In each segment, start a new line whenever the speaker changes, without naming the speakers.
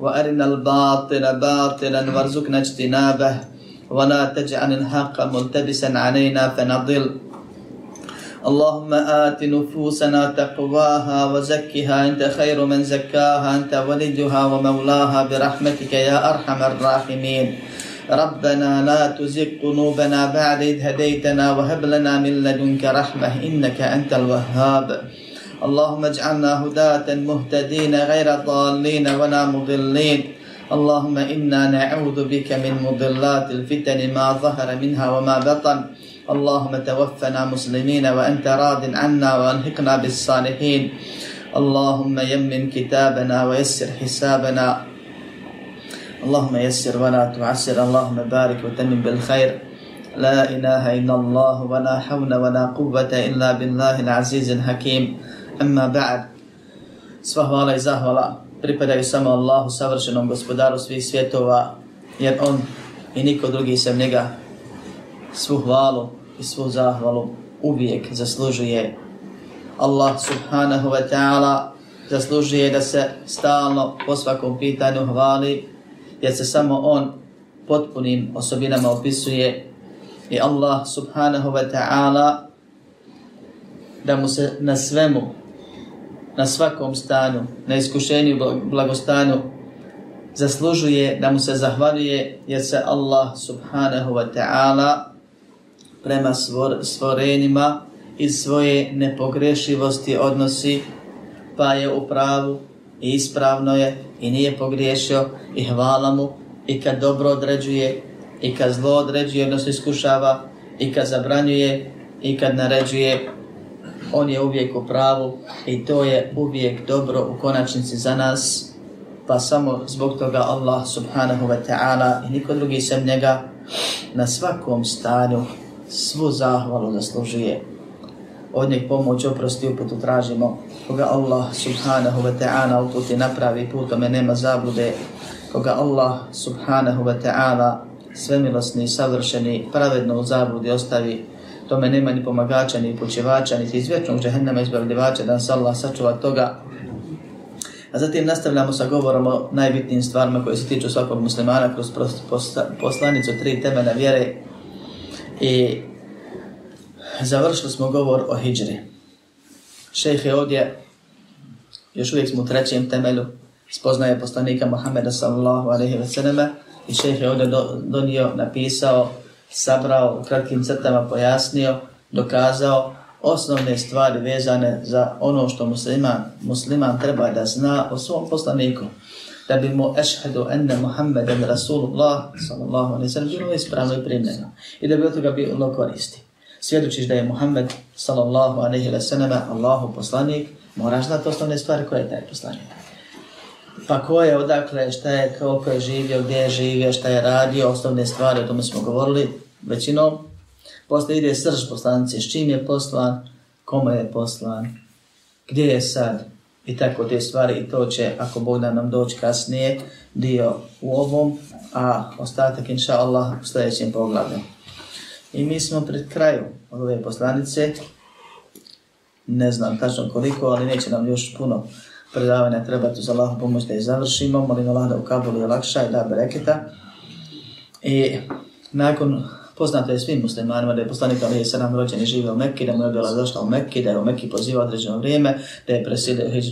وأرنا الباطل باطلا وارزقنا اجتنابه ولا تجعل الحق ملتبسا علينا فنضل اللهم آت نفوسنا تقواها وزكها أنت خير من زكاها أنت ولدها ومولاها برحمتك يا أرحم الراحمين ربنا لا تزغ قلوبنا بعد إذ هديتنا وهب لنا من لدنك رحمة إنك أنت الوهاب اللهم اجعلنا هداة مهتدين غير ضالين ولا مضلين اللهم إنا نعوذ بك من مضلات الفتن ما ظهر منها وما بطن اللهم توفنا مسلمين وأنت راض عنا وألحقنا بالصالحين اللهم يمن كتابنا ويسر حسابنا اللهم يسر ولا تعسر اللهم بارك وتمن بالخير لا إله إلا الله ولا حول ولا قوة إلا بالله العزيز الحكيم Amma ba'd. Sva hvala i zahvala pripadaju samo Allahu, savršenom gospodaru svih svjetova, jer On i niko drugi sem njega svu hvalu i svu zahvalu uvijek zaslužuje. Allah subhanahu wa ta'ala zaslužuje da se stalno po svakom pitanju hvali, jer se samo On potpunim osobinama opisuje i Allah subhanahu wa ta'ala da mu se na svemu na svakom stanu, na iskušenju blagostanu, zaslužuje da mu se zahvaljuje jer se Allah subhanahu wa ta'ala prema svor, svorenima iz svoje nepogrešivosti odnosi pa je u pravu i ispravno je i nije pogriješio i hvala mu i kad dobro određuje i kad zlo određuje odnosno iskušava i kad zabranjuje i kad naređuje on je uvijek u pravu i to je uvijek dobro u konačnici za nas, pa samo zbog toga Allah subhanahu wa ta'ala i niko drugi sem njega na svakom stanju svu zahvalu zaslužuje. Od njeg pomoć oprosti uputu tražimo. Koga Allah subhanahu wa ta'ala uputi napravi putome nema zablude. Koga Allah subhanahu wa ta'ala svemilosni, savršeni, pravedno u zabludi ostavi, tome nema ni pomagača, ni počevača, ni iz vječnog džahennama izbavljivača, da se Allah sačuva toga. A zatim nastavljamo sa govorom o najbitnijim stvarima koje se tiču svakog muslimana kroz poslanicu tri temena vjere i završili smo govor o hijri. Šejh je ovdje, još uvijek smo u trećem temelu, spoznaje poslanika Muhammeda sallallahu alaihi wa sallam i šejh je ovdje donio, napisao sabrao, u kratkim crtama pojasnio, dokazao osnovne stvari vezane za ono što musliman, musliman treba da zna o svom poslaniku. Da bi mu ešhedu ene Muhammeden Rasulullah, sallallahu alaihi sallam, bilo ispravno i primljeno. I da bi od toga bilo koristi. Svjedočiš da je Muhammed, sallallahu alaihi sallam, Allahu poslanik, moraš znati osnovne stvari koje je taj poslanik. Pa ko je odakle, šta je, koliko je živio, gdje je živio, šta je radio, osnovne stvari, o tome smo govorili većinom. Posle ide srž poslanice, s čim je poslan, kome je poslan, gdje je sad i tako te stvari i to će, ako Bog da nam doći kasnije, dio u ovom, a ostatak inša Allah u sljedećem poglavlju. I mi smo pred kraju od ove poslanice, ne znam tačno koliko, ali neće nam još puno predavanja trebati za Allahom pomoć da je završimo. Molim Allah da u Kabulu je lakša i da bereketa. I nakon poznate je svim muslimanima da je poslanik Ali je sedam rođen i žive u Mekki, da mu je bila došla u Mekki, da je u Mekki pozivao određeno vrijeme, da je presilio, eh, eh,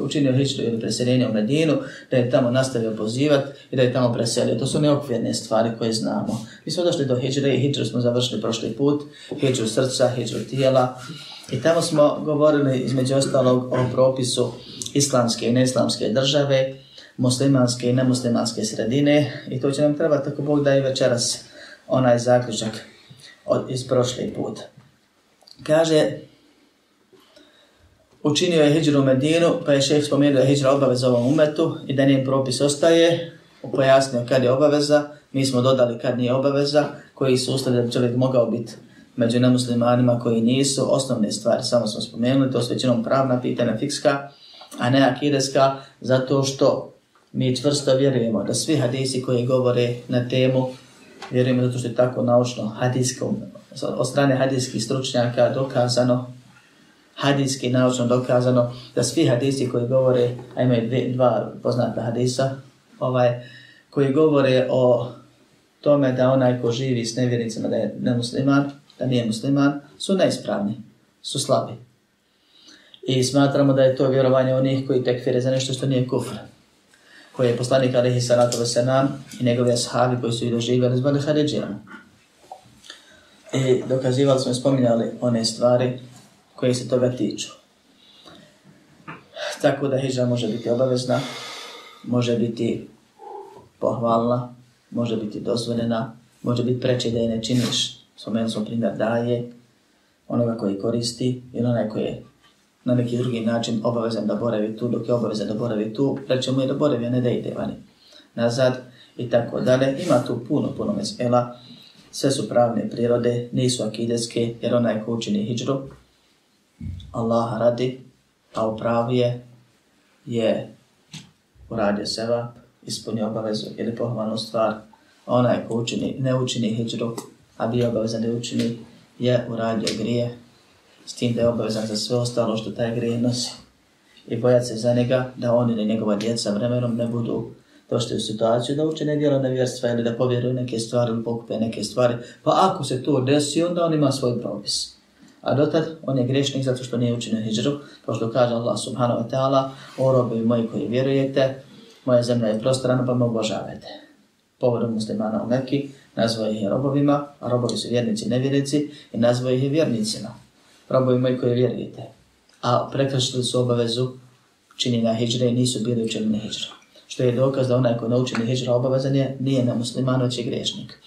učinio hijđru ili preseljenje u Medinu, da je tamo nastavio pozivati i da je tamo preselio. To su neokvirne stvari koje znamo. Mi smo došli do Hidžre i Hidžru smo završili prošli put, Hidžru srca, Hidžru tijela. I tamo smo govorili između ostalog o propisu islamske i neislamske države, muslimanske i nemuslimanske sredine i to će nam trebati ako Bog daje večeras onaj zaključak od, iz prošli put. Kaže, učinio je hijđru u Medinu, pa je šef spomenuo da je hijđra obavez ovom umetu i da njen propis ostaje, pojasnio kad je obaveza, mi smo dodali kad nije obaveza, koji su ustali da bi čovjek mogao biti među nemuslimanima koji nisu, osnovne stvari, samo smo spomenuli, to su većinom pravna pitanja, fikska, a ne akideska, zato što mi čvrsto vjerujemo da svi hadisi koji govore na temu, vjerujemo zato što je tako naučno hadisko, od strane hadijskih stručnjaka dokazano, hadijski naučno dokazano da svi hadisi koji govore, a imaju dva poznata hadisa, ovaj, koji govore o tome da onaj ko živi s nevjernicama da je nemusliman, da nije musliman, su neispravni, su slabi. I smatramo da je to vjerovanje onih koji tekfire za nešto što nije kufr. Koji je poslanik Alihi Sanatu Vesenam i njegove ashabi koji su i doživjeli zbog Haridžijama. I dokazivali smo i spominjali one stvari koje se toga tiču. Tako da hijža može biti obavezna, može biti pohvalna, može biti dozvoljena, može biti preče da je ne činiš. Spomenuo sam primjer daje onoga koji koristi ili onaj koji je na neki drugi način obavezan da boravi tu, dok je obavezan da boravi tu, preče mu je da boravi, a ne da ide vani nazad i tako dalje. Ima tu puno, puno mesela. Sve su pravne prirode, nisu akideske, jer onaj ko učini hijđru, Allah radi, a u pravi je, je uradio seba, ispunio obavezu ili pohvalnu stvar, onaj ko učini, ne učini hijđru, a bio obavezan da učini, je uradio grije, s tim da je obavezan za sve ostalo što taj grije nosi. I bojat se za njega da on ili njegova djeca vremenom ne budu došli u situaciju da učine dijelo nevjerstva ili da povjeruju neke stvari ili pokupe neke stvari. Pa ako se to desi, onda on ima svoj propis. A dotad on je grešnik zato što nije učinio hijđru, kao što kaže Allah subhanahu wa ta'ala, o robe moji koji vjerujete, moja zemlja je prostrana pa me obožavajte. Povodom muslimana u Mekki, nazvao ih je robovima, a robovi su vjernici i nevjernici i nazvao ih je vjernicima. Robovi moji koji vjerujete. A prekrašili su obavezu činjenja hijđre i nisu bili učinjeni hijđru. Što je dokaz da onaj ko naučeni hijđra obavezan je, nije na muslimanoći grešnik.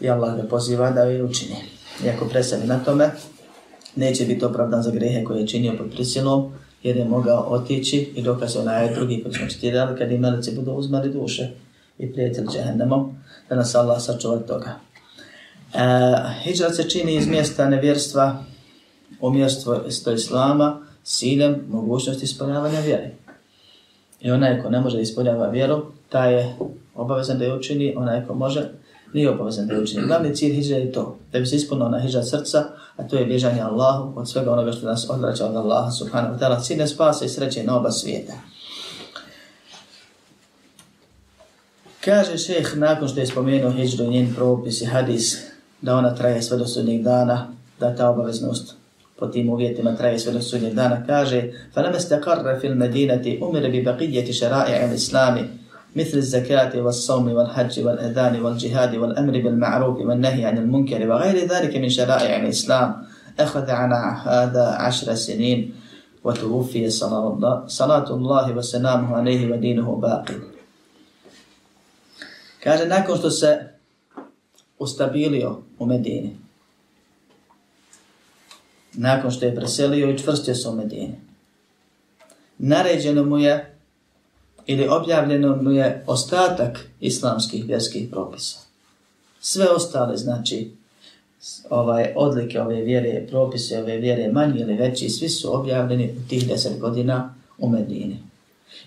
I Allah ga poziva da ju učini. Iako presali na tome, neće biti opravdan za grehe koje je činio pod prisilom, jer je mogao otići i dokaz je onaj drugi koji smo četirali, kad i melice budu uzmali duše i prijatelj džehendamo, da nas Allah sačuva toga. E, hijrat se čini iz mjesta nevjerstva u mjesto islama s ciljem mogućnosti ispoljavanja vjere. I onaj ko ne može ispoljava vjeru, ta je obavezan da je učini, onaj ko može, nije obavezan da je učini. Glavni cilj hijra je to, da bi se ispunila na hijrat srca, a to je bježanje Allahu od svega onoga što nas odvraća od Allaha subhanahu wa ta'ala, cilje spasa i sreće na oba svijeta. Kaže šeh nakon što je spomenuo hijđru i njen propis i hadis, da ona traje sve do sudnjeg dana, da ta obaveznost po tim uvjetima traje sve do sudnjeg dana, kaže, فَلَمَ اسْتَقَرَّ فِي الْمَدِينَةِ أُمِرَ بِبَقِيَّةِ شَرَائِعَ الْإِسْلَامِ مثل الزكاة والصوم والحج والأذان والجهاد والأمر بالمعروف والنهي عن المنكر وغير ذلك من شرائع الإسلام أخذ عن هذا عشر سنين وتوفي صلاة الله, صلاة الله وسلامه عليه ودينه باقي كان nakon što se ustabilio u Medini, nakon što je preselio i čvrstio se u Medini, naređeno mu je ili objavljeno mu je ostatak islamskih vjerskih propisa. Sve ostale, znači, ovaj odlike ove vjere, propise ove vjere, manji ili veći, svi su objavljeni u tih deset godina u Medini.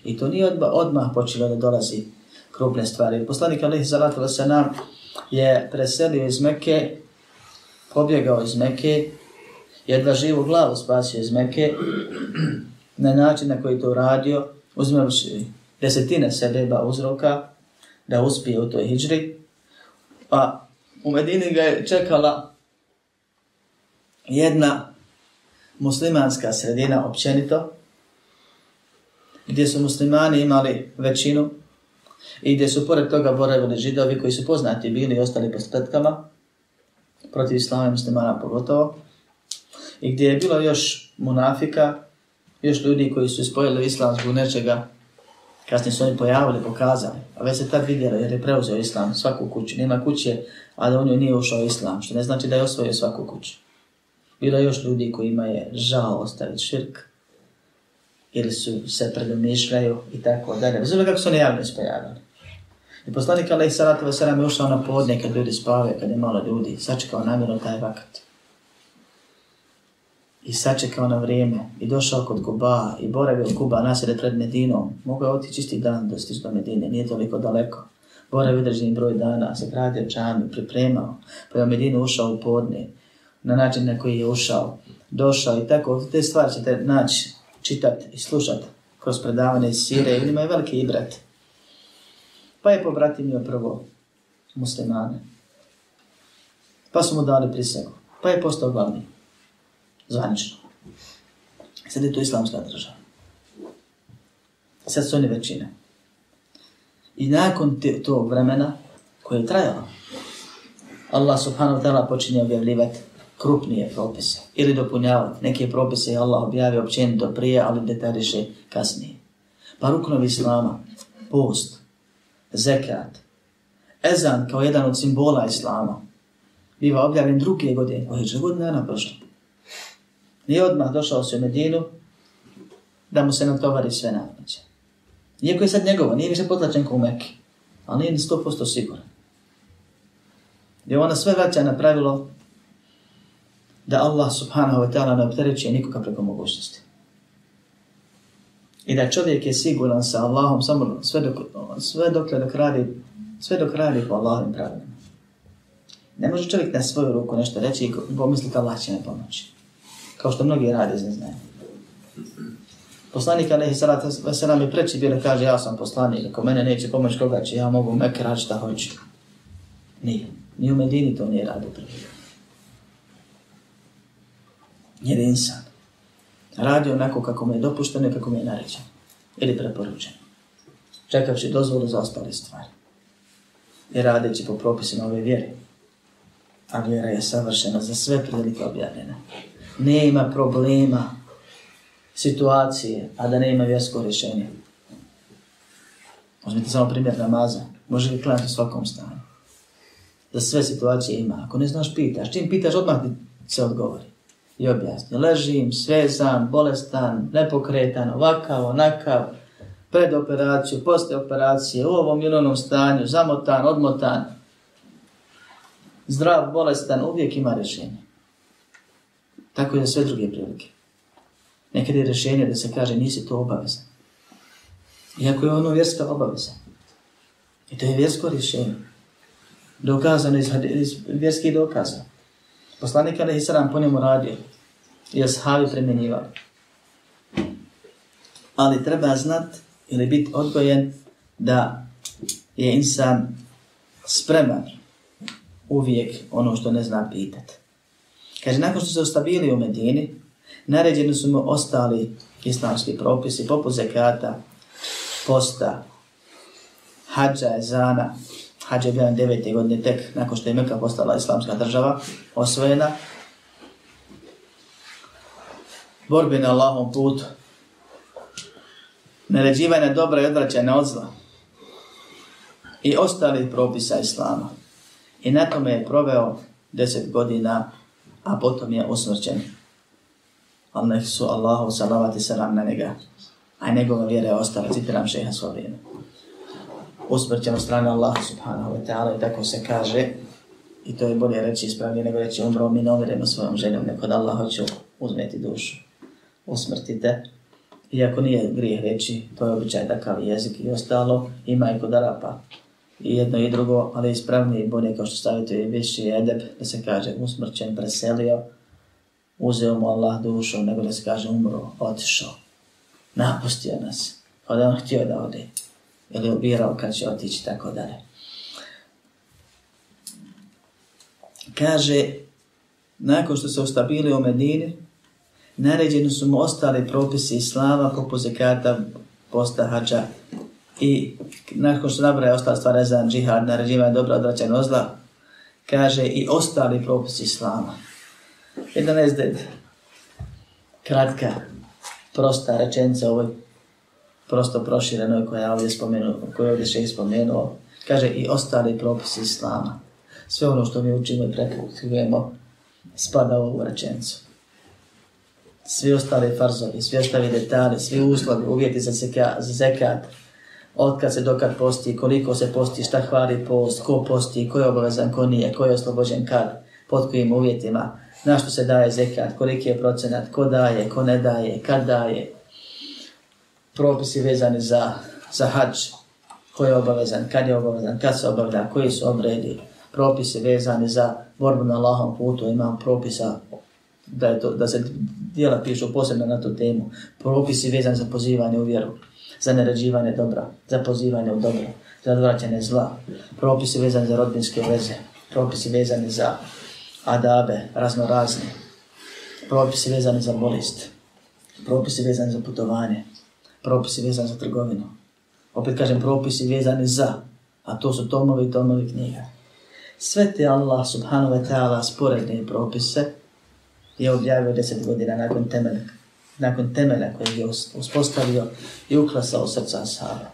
I to nije odba, odmah počelo da dolazi krupne stvari. Poslanik Alihi Zalatu nam je preselio iz Mekke, pobjegao iz Mekke, jedva živu glavu spasio iz Mekke, na način na koji to uradio, uzmeoši desetine sebeba uzroka da uspije u toj hijri. Pa u Medini ga je čekala jedna muslimanska sredina općenito, gdje su muslimani imali većinu i gdje su pored toga boravili židovi koji su poznati bili i ostali po stretkama, protiv islama i muslimana pogotovo, i gdje je bilo još munafika, još ljudi koji su ispojili islam zbog nečega kasnije su oni pojavili, pokazali, a već se tad vidjela jer je preuzeo islam svaku kuću, nema kuće, a da u njoj nije ušao islam, što ne znači da je osvojio svaku kuću. Bilo je još ljudi kojima je žao ostaviti širk, ili su se predomišljaju i tako dalje. Bez kako su oni javno ispojavili. I poslanik Allah i Saratova Sarama je ušao na podne kad ljudi spavaju, kad je malo ljudi, sačekao namjerno taj vakat i sačekao na vrijeme i došao kod Kuba i boravio Kuba nasred pred Medinom, mogao je otići isti dan da stiš do Medine, nije toliko daleko. Boravio određeni broj dana, se gradio čami, pripremao, pa je u Medinu ušao u podne, na način na koji je ušao, došao i tako, te stvari ćete naći, čitati i slušati kroz predavane sire, ima je veliki ibrat. Pa je povratimio prvo muslimane. Pa su mu dali prisegu. Pa je postao glavnik zvanično. Sad je to islamska država. Sad su oni većine. I nakon tog vremena koje je trajalo, Allah subhanahu wa ta'ala počinje objavljivati krupnije propise ili dopunjavati. Neke propise je Allah objavio općenito prije, ali detariše kasnije. Pa ruknovi islama, post, zekat, ezan kao jedan od simbola islama, biva objavljen druge godine, ovo je godina prošla. Nije odmah došao se u Medinu da mu se nam tovari sve namiđe. Iako je sad njegovo, nije više potlačen kao u Meki, ali nije ni 100% siguran. Jer ona sve vraća na pravilo da Allah subhanahu wa ta'ala ne opterećuje nikoga preko mogućnosti. I da čovjek je siguran sa Allahom samo sve dok, sve dok, dok radi, sve dok radi po Allahovim pravilima. Ne može čovjek na svoju ruku nešto reći i pomisliti Allah će me pomoći kao što mnogi rade iz neznanja. Poslanik Alehi Salat Veselam je preći bilo kaže ja sam poslanik, ako mene neće pomoć koga će, ja mogu me krat šta hoću. Nije. Ni u Medini to nije radio prvi. Nije insan. Radio onako kako mu je dopušteno i kako mu je naređeno. Ili preporučeno. Čekavši dozvolu za ostale stvari. I radeći po propisima ove vjere. A vjera je savršena za sve prilike objavljene. Hvala nema problema, situacije, a da nema vjersko rješenje. Možete samo primjer namaza. Može li klanjati u svakom stanju? Da sve situacije ima. Ako ne znaš, pitaš. Čim pitaš, odmah ti se odgovori. I objasni. Ležim, svezan, bolestan, nepokretan, ovakav, onakav, pred operaciju, posle operacije, u ovom ili onom stanju, zamotan, odmotan, zdrav, bolestan, uvijek ima rješenje. Tako i za sve druge prilike. Nekada je rešenje da se kaže nisi to obavezan. Iako je ono vjerska obaveza. I to je vjersko rješenje. Dokazano iz, iz vjerskih dokaza. Poslanik kada je Isaram po njemu radio, je shavi premenjivali. Ali treba znat ili biti odgojen da je insan spreman uvijek ono što ne zna pitati. Kaže, nakon što se ostavili u Medini, naređeni su mu ostali islamski propisi, poput zekata, posta, hađa, zana. Hađa je bila devete godine tek nakon što je Mekka postala islamska država, osvojena. Borbe na Allahom putu. Naređivanje dobra i odvraćanje od zla. I ostali propisa islama. I na tome je proveo deset godina a potom je osvrćen. Ali ne su Allahu salavati salam na njega, a njegova vjera je ostala, citiram šeha svoj vrijeme. Usmrćen od strane Allaha subhanahu wa ta'ala i tako se kaže, i to je bolje reći ispravnije nego reći umro mi nevjerujemo svojom željom, neko da Allah hoće uzmeti dušu. Usmrtite, iako nije grijeh reći, to je običaj takav jezik i ostalo, ima i kod Arapa, i jedno i drugo, ali ispravni i bolje kao što stavite i viši edeb, da se kaže usmrćen, preselio, uzeo mu Allah dušu, nego da se kaže umro, otišao, napustio nas, kao da on htio da ode, ili ubirao kad će otići, tako dalje. Kaže, nakon što se ustabili u Medini, naređeni su mu ostali propisi i slava, poput zekata, posta, hađa I nakon što nabraje ostale stvari za džihad, naređiva je dobro odraćan ozla, kaže i ostali propis islama. Jedan ezded, kratka, prosta rečenica ovoj prosto proširenoj koja je ovdje spomenuo, koju ovdje še spomenuo, kaže i ostali propis islama. Sve ono što mi učimo i prepukujemo spada u ovu rečenicu. Svi ostali farzovi, svi ostali detalji, svi uslovi, uvjeti za zekat, zeka, otkad se dokad posti, koliko se posti, šta hvali post, ko posti, ko je obavezan, ko nije, ko je oslobođen kad, pod kojim uvjetima, na što se daje zekat, koliki je procenat, ko daje, ko ne daje, kad daje, propisi vezani za, za hađ, ko je obavezan, kad je obavezan, kad se obavlja, koji su obredi, propisi vezani za borbu na Allahom putu, imam propisa da, je to, da se dijela pišu posebno na tu temu, propisi vezani za pozivanje u vjeru, za nerađivanje dobra, za pozivanje u dobro, za odvraćanje zla, propisi vezane za rodbinske veze, propisi vezane za adabe, razno razne, propisi vezane za bolest, propisi vezane za putovanje, propisi vezane za trgovinu. Opet kažem, propisi vezane za, a to su tomovi i tomovi knjiga. Sve te Allah subhanahu wa ta'ala sporedne propise je objavio deset godina nakon temeljka nakon temelja koji je uspostavio i uklasao srca Ashaba.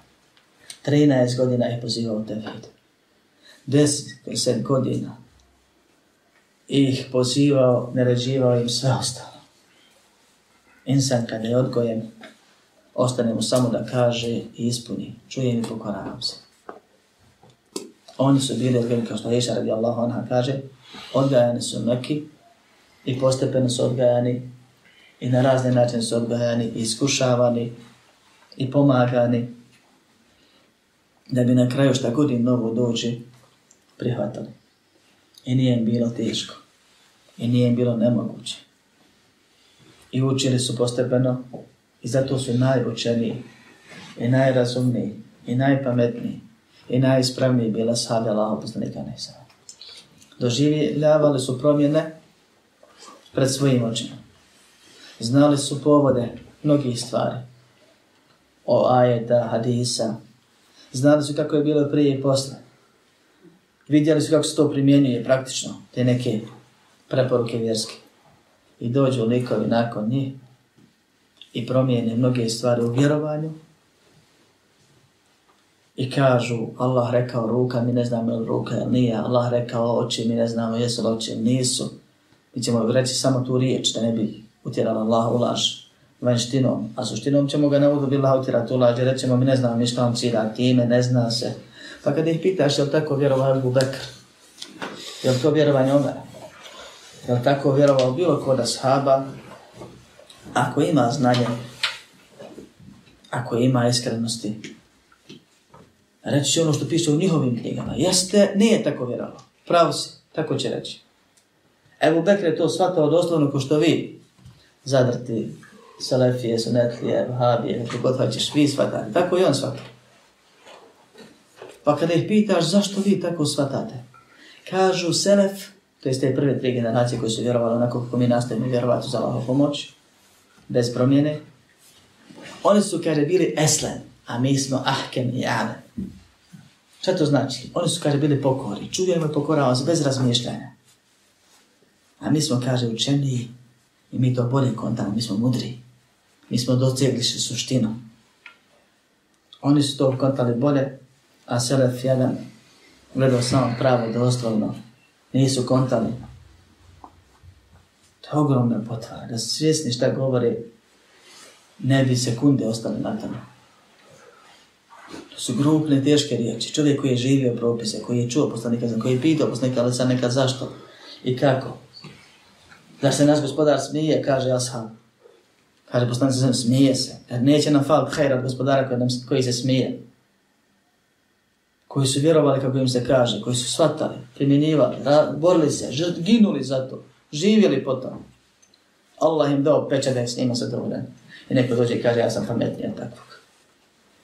13 godina je pozivao Tevhid. 10 godina ih pozivao, naređivao im sve ostalo. Insan kada je odgojen, ostane mu samo da kaže i ispuni. Čuje mi pokoravam se. Oni su bili odgojeni, kao što Iša radi Allah, ona kaže, odgajani su neki i postepeno su odgajani i na razne načine su odgojani, iskušavani i pomagani da bi na kraju šta god im novo dođe prihvatali. I nije im bilo teško. I nije im bilo nemoguće. I učili su postepeno i zato su najučeniji i najrazumniji i najpametniji i najispravniji bila sahabe Allaho poslanika Nisana. Doživljavali su promjene pred svojim očima znali su povode mnogih stvari. O ajeta, hadisa. Znali su kako je bilo prije i posle. Vidjeli su kako se to primjenjuje praktično, te neke preporuke vjerske. I dođu likovi nakon njih i promijene mnoge stvari u vjerovanju. I kažu, Allah rekao ruka, mi ne znamo ili ruka ili nije. Allah rekao oči, mi ne znamo jesu li oči ili nisu. Mi ćemo reći samo tu riječ, da ne bi utjerala Allahu laž vanštinom, a suštinom ćemo ga ne udobi Allah utjera tu laž, rećemo mi ne znamo mi šta on cira, time, ne zna se. Pa kad ih pitaš, je li tako vjerovao Ebu Bekr? Je li to vjerovanje Omera? Je li tako vjerovao bilo ko da sahaba? Ako ima znanje, ako ima iskrenosti, reći će ono što piše u njihovim knjigama. Jeste, nije tako vjerovao. Pravo si, tako će reći. Ebu Bekr je to shvatao doslovno ko što vi, zadrti Selefije, Sunetlije, Vahabije, kako god hoćeš, vi svatate. Tako i on svata. Pa kada ih pitaš zašto vi tako svatate, kažu Selef, to je te prve tri generacije koje su vjerovali onako kako mi nastavimo vjerovati za lahko pomoć, bez promjene, oni su, kaže, bili Eslen, a mi smo Ahkem i Ale. Šta to znači? Oni su, kaže, bili pokori, čuvajmo i pokoravamo se bez razmišljanja. A mi smo, kaže, učeniji I mi to bolje kontamo, mi smo mudri. Mi smo docijegli se suštinom. Oni su to kontali bolje, a Selef jedan gledao samo pravo da ostalo nisu kontali. To je ogromna potvara. Da su svjesni šta govori, ne bi sekunde ostali na tome. To su grupne, teške riječi. Čovjek koji je živio propise, koji je čuo poslanika, koji je pitao poslanika, ali sad neka zašto i kako. Da se naš gospodar smije, kaže Ashab. Kaže, postan se smije se. Jer neće nam fal hajra gospodara koji, nam, koji se smije. Koji su vjerovali kako im se kaže, koji su shvatali, primjenjivali, ra, borili se, žrt, ginuli za to, živjeli potom. Allah im dao peče da je s njima zadovoljen. I neko dođe i kaže, ja sam pametniji od takvog.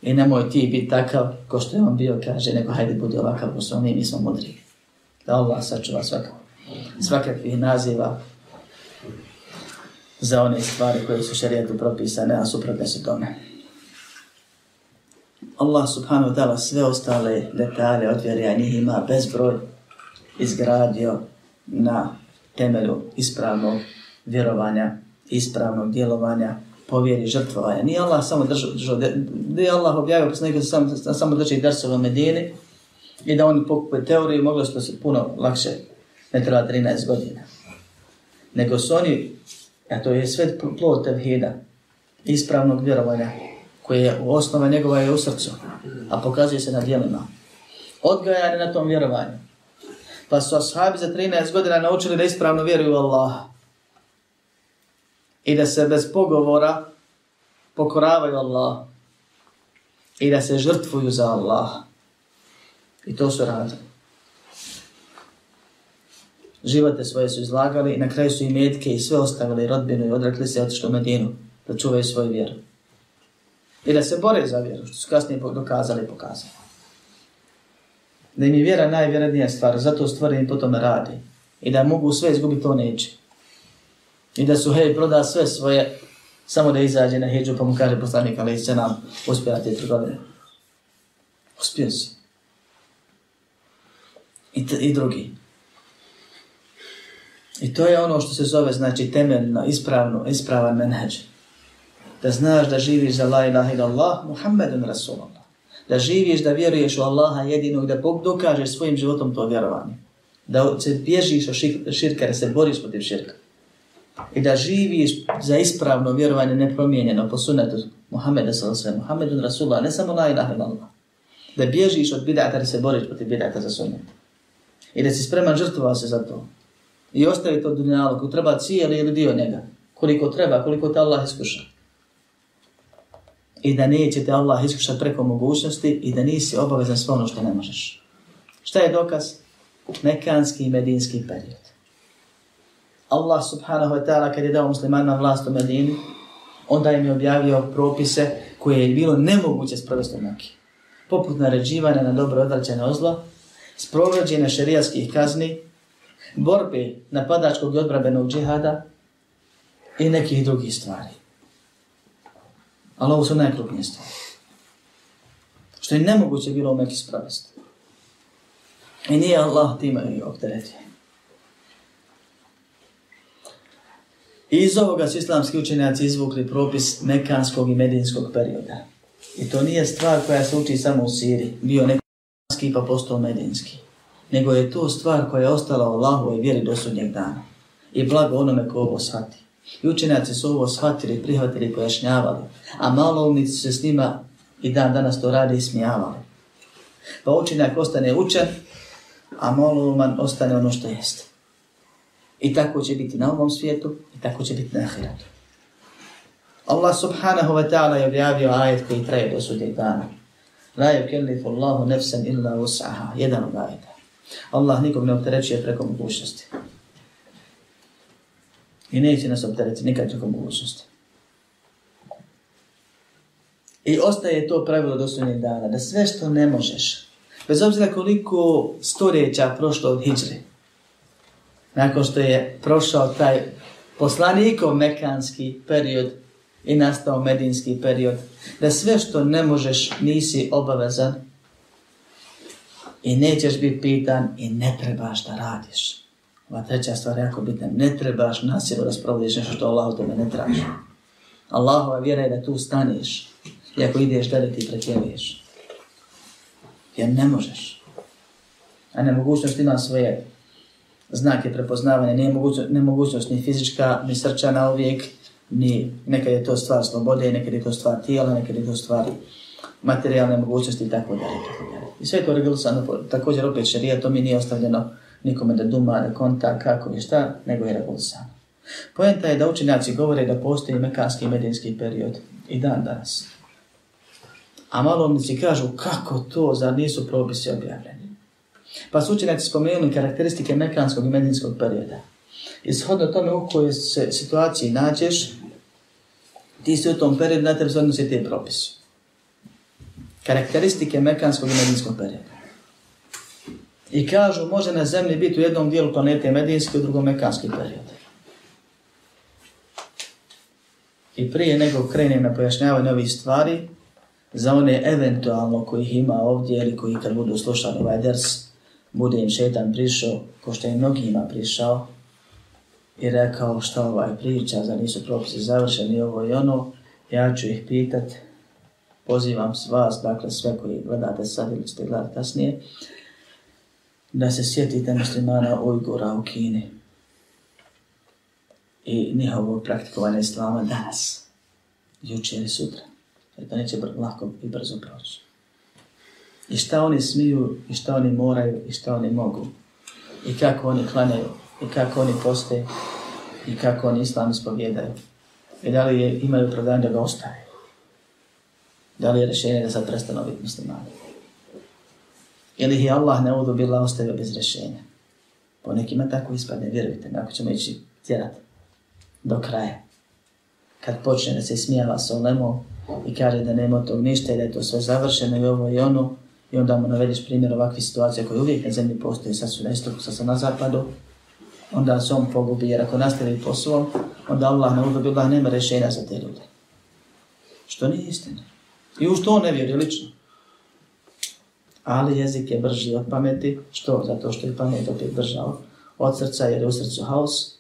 I nemoj ti biti takav ko što je on bio, kaže, neko hajde budi ovakav, ko smo mi, mi smo mudri. Da Allah sačuva svakako. Svakakvih naziva, za one stvari koje su šarijetu propisane, a suprotne su tome. Allah subhanahu wa ta'ala sve ostale detalje od vjeri, a njih ima bezbroj izgradio na temelju ispravnog vjerovanja, ispravnog djelovanja, povjeri žrtvovanja. Nije Allah samo držao, držao nije Allah objavio poslanika da sam, samo držao i drsove medijene i da oni pokupe teoriju, moglo se puno lakše, ne treba 13 godina. Nego su oni A e, to je sve plod tevhida, ispravnog vjerovanja, koje je u osnova njegova je u srcu, a pokazuje se na dijelima. Odgajan je na tom vjerovanju. Pa su ashabi za 13 godina naučili da ispravno vjeruju u Allaha. I da se bez pogovora pokoravaju Allah. I da se žrtvuju za Allah. I to su radili živote svoje su izlagali i na kraju su i metke i sve ostavili rodbinu i odrekli se otišli u Medinu da čuvaju svoju vjeru. I da se bore za vjeru, što su kasnije dokazali i pokazali. Da im je vjera najvjerednija stvar, zato stvore im potom radi. I da mogu sve izgubiti, to neće. I da su hej, proda sve svoje, samo da izađe na heđu, pa mu kaže poslanik, ali će nam uspjevati trgovine. Uspio si. I, I drugi. I to je ono što se zove, znači, temeljno, ispravno, ispravan menheđ. Da znaš da živiš za la ilaha ila Allah, Muhammedun Rasulullah. Da živiš, da vjeruješ u Allaha jedinu i da Bog dokaže svojim životom to vjerovanje. Da se bježiš od širka, da se boriš protiv širka. I da živiš za ispravno vjerovanje nepromijenjeno po sunetu Muhammeda sallallahu alaihi Muhammedun Rasulullah, ne samo la ilaha ila Allah. Da bježiš od bidata, da se boriš protiv bidata za sunet. I da si spreman žrtvovao se za to i ostavi to dunjalog, ko treba cijeli ili dio njega, koliko treba, koliko te Allah iskuša. I da neće te Allah iskušati preko mogućnosti i da nisi obavezan sve ono što ne možeš. Šta je dokaz? Mekanski i medinski period. Allah subhanahu wa ta'ala kad je dao muslimana vlast u Medini, onda im je objavio propise koje je bilo nemoguće sprovesti u Mekiji. Poput naređivanja na dobro odrađene ozlo, sprovrađene šerijatskih kazni, borbe napadačkog i odbrabenog džihada i nekih drugih stvari. Ali ovo su najkrupnije stvari. Što je nemoguće bilo u Mekis pravesti. I nije Allah tima i opteretio. I iz ovoga su islamski učenjaci izvukli propis mekanskog i medijinskog perioda. I to nije stvar koja se uči samo u Siriji. Bio nekanski pa postao medijinski nego je to stvar koja je ostala Allahu i vjeri do sudnjeg dana. I blago onome ko ovo shvati. I učenjaci su ovo shvatili, prihvatili, pojašnjavali. A malovnici se s njima i dan danas to radi i smijavali. Pa učenjak ostane učen, a malovman ostane ono što jeste. I tako će biti na ovom svijetu i tako će biti na ahiratu. Allah subhanahu wa ta'ala je objavio ajet koji traje do sudnjeg dana. La yukellifu Allahu nafsan illa wus'aha. Jedan od ajeta. Allah nikog ne opterećuje preko mogućnosti. I neće nas optereti nikad preko mogućnosti. I ostaje to pravilo do sunnjeg dana, da sve što ne možeš, bez obzira koliko stoljeća prošlo od hijđre, nakon što je prošao taj poslanikov mekanski period i nastao medinski period, da sve što ne možeš nisi obavezan i nećeš biti pitan i ne trebaš da radiš. Ova treća stvar je jako bitna, ne trebaš nasilu da sprovodiš nešto što Allah u tome ne traži. Allahova vjera je da tu staniš i ako ideš da li ti pretjeviš. Jer ne možeš. A nemogućnost ima svoje znake prepoznavanja, nije mogućnost, nemogućnost ni fizička, ni srčana uvijek, ni nekad je to stvar slobode, nekad je to stvar tijela, nekad je to stvar materijalne mogućnosti i tako dalje. I sve je to regulisano, također opet šarija, to mi nije ostavljeno nikome da duma, da konta, kako i šta, nego je regulisano. Poenta je da učenjaci govore da postoji mekanski medijinski period i dan danas. A malo si kažu kako to, zar nisu propisi objavljeni. Pa su učenjaci spomenuli karakteristike mekanskog i medijinskog perioda. I shodno tome u kojoj se situaciji nađeš, ti si u tom periodu na tebi se odnosi te propisi karakteristike Mekanskog i Medinskog perioda. I kažu, može na zemlji biti u jednom dijelu planete Medinski, u drugom Mekanski period. I prije nego krenem na pojašnjavanje ovih stvari, za one eventualno kojih ima ovdje ili koji kad budu slušali ovaj ders, bude im šetan prišao, ko što je mnogima prišao, i rekao šta ovaj priča, za nisu propisi završeni, ovo i ono, ja ću ih pitati pozivam vas, dakle sve koji gledate sad ili ćete gledati kasnije, da se sjetite muslimana Ujgura u Kini i njihovo praktikovanje islama danas, juče ili sutra. Jer to neće br lako i brzo proći. I šta oni smiju, i šta oni moraju, i šta oni mogu. I kako oni klanjaju, i kako oni poste, i kako oni islam ispovjedaju. I da li je, imaju pravdanje da ga ostaje da li je rješenje da sad prestano biti muslimani. Ili je Allah ne udubila ostave bez rješenja. Po nekima tako ispadne, vjerujte mi, ako ćemo ići tjerati do kraja. Kad počne da se smijava sa olemom i kaže da nema tog ništa i da je to sve završeno i ovo i ono, i onda mu navediš primjer ovakve situacije koje uvijek na zemlji postoje, sad su na istoku, sad su na zapadu, onda se on pogubi, jer ako nastavi po svom, onda Allah ne udubila, nema rješenja za te ljude. Što nije istina. I u što on ne vjeruje lično. Ali jezik je brži od pameti. Što? Zato što je pamet opet brža od srca, jer je u srcu haos,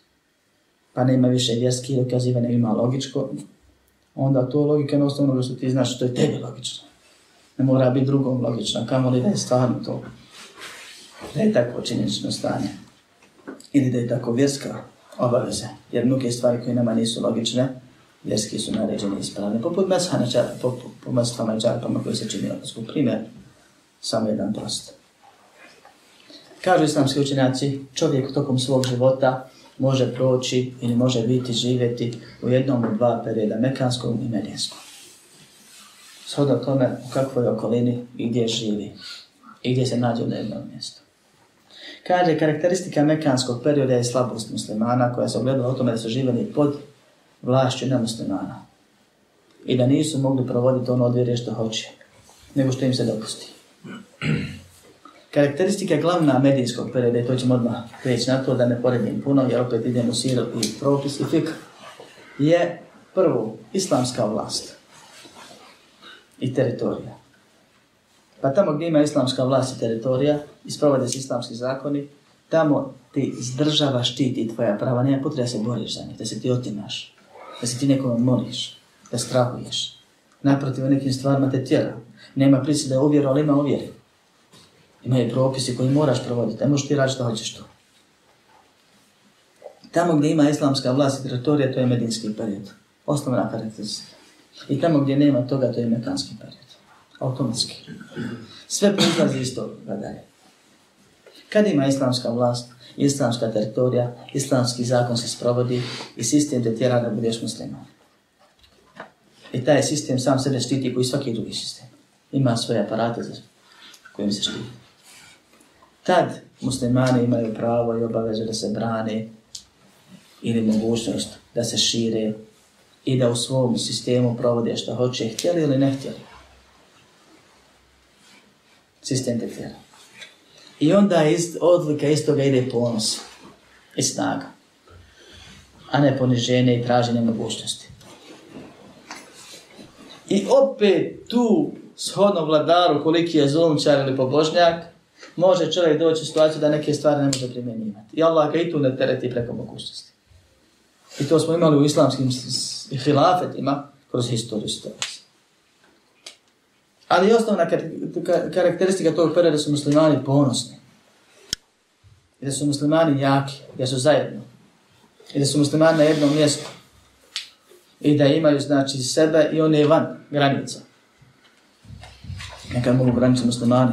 pa nema više vjerski dokaziva, ne ima logičko. Onda to logika je osnovno što ti znaš što je tebi logično. Ne mora biti drugom logično, kamo li da je stvarno to. Da je tako činjenično stanje. Ili da je tako vjerska obaveza. Jer mnoge stvari koje nama nisu logične, vjerski su naređeni ispravni, poput mesha na čarpama, po, po, po mesha na čarpama koji se čini odnosku. Primjer, samo jedan prost. Kažu islamski učenjaci, čovjek tokom svog života može proći ili može biti živjeti u jednom od dva perioda, mekanskom i medijenskom. Shodno tome u kakvoj okolini i gdje živi i gdje se nađe na jednom mjestu. Kaže, karakteristika mekanskog perioda je slabost muslimana koja se ogledala u tome da su živjeli pod vlašću nemuslimana. I da nisu mogli provoditi ono odvjere što hoće, nego što im se dopusti. Karakteristika glavna medijskog perioda, i to ćemo odmah preći na to da ne poredim puno, jer opet idem u siru i propis i fik, je prvo islamska vlast i teritorija. Pa tamo gdje ima islamska vlast i teritorija, isprovode se islamski zakoni, tamo ti zdržava štiti tvoja prava, nema potreba se boriš za njih, da se ti otimaš da pa se ti nekome moliš, da strahuješ. Naprotiv, nekim stvarima te tjera. Nema prisi da je uvjeru, ali ima uvjeri. Ima je propisi koji moraš provoditi, a možeš ti raditi što hoćeš to. Tamo gdje ima islamska vlast i teritorija, to je medijski period. Osnovna karakteristika. I tamo gdje nema toga, to je mekanski period. Automatski. Sve proizlazi iz toga dalje. Kad ima islamska vlast, islamska teritorija, islamski zakon se sprovodi i sistem te tjera da budeš musliman. I taj sistem sam sebe štiti koji svaki drugi sistem. Ima svoje aparate za kojim se štiti. Tad muslimani imaju pravo i obavezu da se brane ili mogućnost da se šire i da u svom sistemu provode što hoće, htjeli ili ne htjeli. Sistem te tjera. I onda ist, odlika iz toga ide ponos i snaga. A ne poniženje i traženje mogućnosti. I opet tu shodno vladaru koliki je zulumčar ili pobožnjak, može čovjek doći u situaciju da neke stvari ne može primjenjivati. I Allah ga i tu ne tereti preko mogućnosti. I to smo imali u islamskim hilafetima kroz historiju situaciju. Ali osnovna karakteristika tog perioda da su muslimani ponosni. I da su muslimani jaki, da su zajedno. I da su muslimani na jednom mjestu. I da imaju znači sebe i one van granica. Nekad mogu granice muslimani.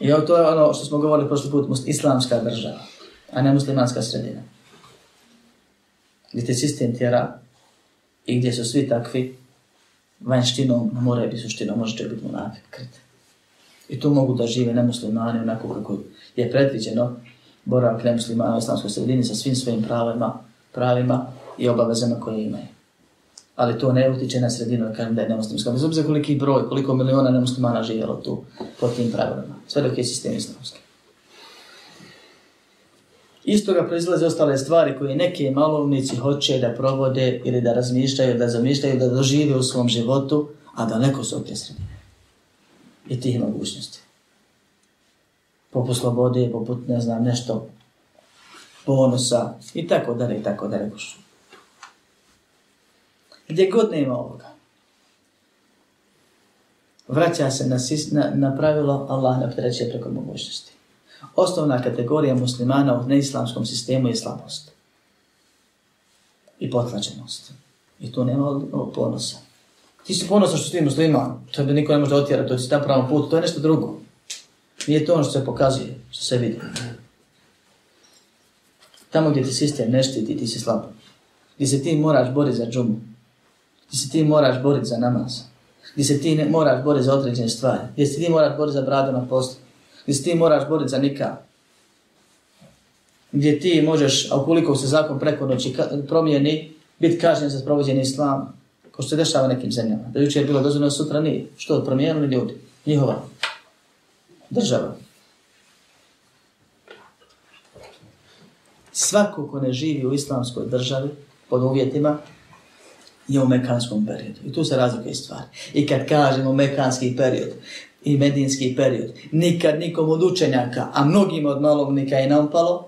I ovo to je ono što smo govorili prošli put, islamska država, a ne muslimanska sredina. Gdje te sistem tjera i gdje su svi takvi vanštinom, ne mora biti suštinom, može čak biti monafik, krit. I tu mogu da žive nemuslimani onako kako je predviđeno boravak nemuslimana u islamskoj sredini sa svim svojim pravima, pravima i obavezama koje imaju. Ali to ne utiče na sredinu, jer kažem da je nemuslimska. Bez obzira koliki broj, koliko miliona nemuslimana živjelo tu po tim pravilima. Sve dok je sistem islamski. Istoga proizlaze ostale stvari koje neke malovnici hoće da provode ili da razmišljaju, da zamišljaju, da dožive u svom životu, a daleko su od te sredine i tih mogućnosti. Poput slobode, poput, ne znam, nešto, ponosa i tako dalje i tako dalje. Gdje god nema ovoga, vraća se na, na, na pravilo Allah ne preko mogućnosti. Osnovna kategorija muslimana u neislamskom sistemu je slabost i potlačenost. I tu nema ponosa. Ti si ponosan što ti musliman, to bi niko ne može otjerati, to si tam pravom putu, to je nešto drugo. Nije to ono što se pokazuje, što se vidi. Tamo gdje ti sistem ne štiti, ti si slab. Gdje se ti moraš boriti za džumu. Gdje se ti moraš boriti za namaz. Gdje se ti ne, moraš boriti za određene stvari. Gdje se ti moraš boriti za bradu na postu gdje ti moraš boriti za nikam. Gdje ti možeš, a ukoliko se zakon preko noći promijeni, biti kažnjen za sprovođenje islama, ko što se dešava nekim zemljama. Da jučer je bilo dozvoljeno, sutra nije. Što, promijenili ljudi? Njihova država. Svako ko ne živi u islamskoj državi, pod uvjetima, je u mekanskom periodu. I tu se razlike stvari. I kad kažemo mekanski period, i medinski period. Nikad nikom od učenjaka, a mnogim od malovnika je naupalo,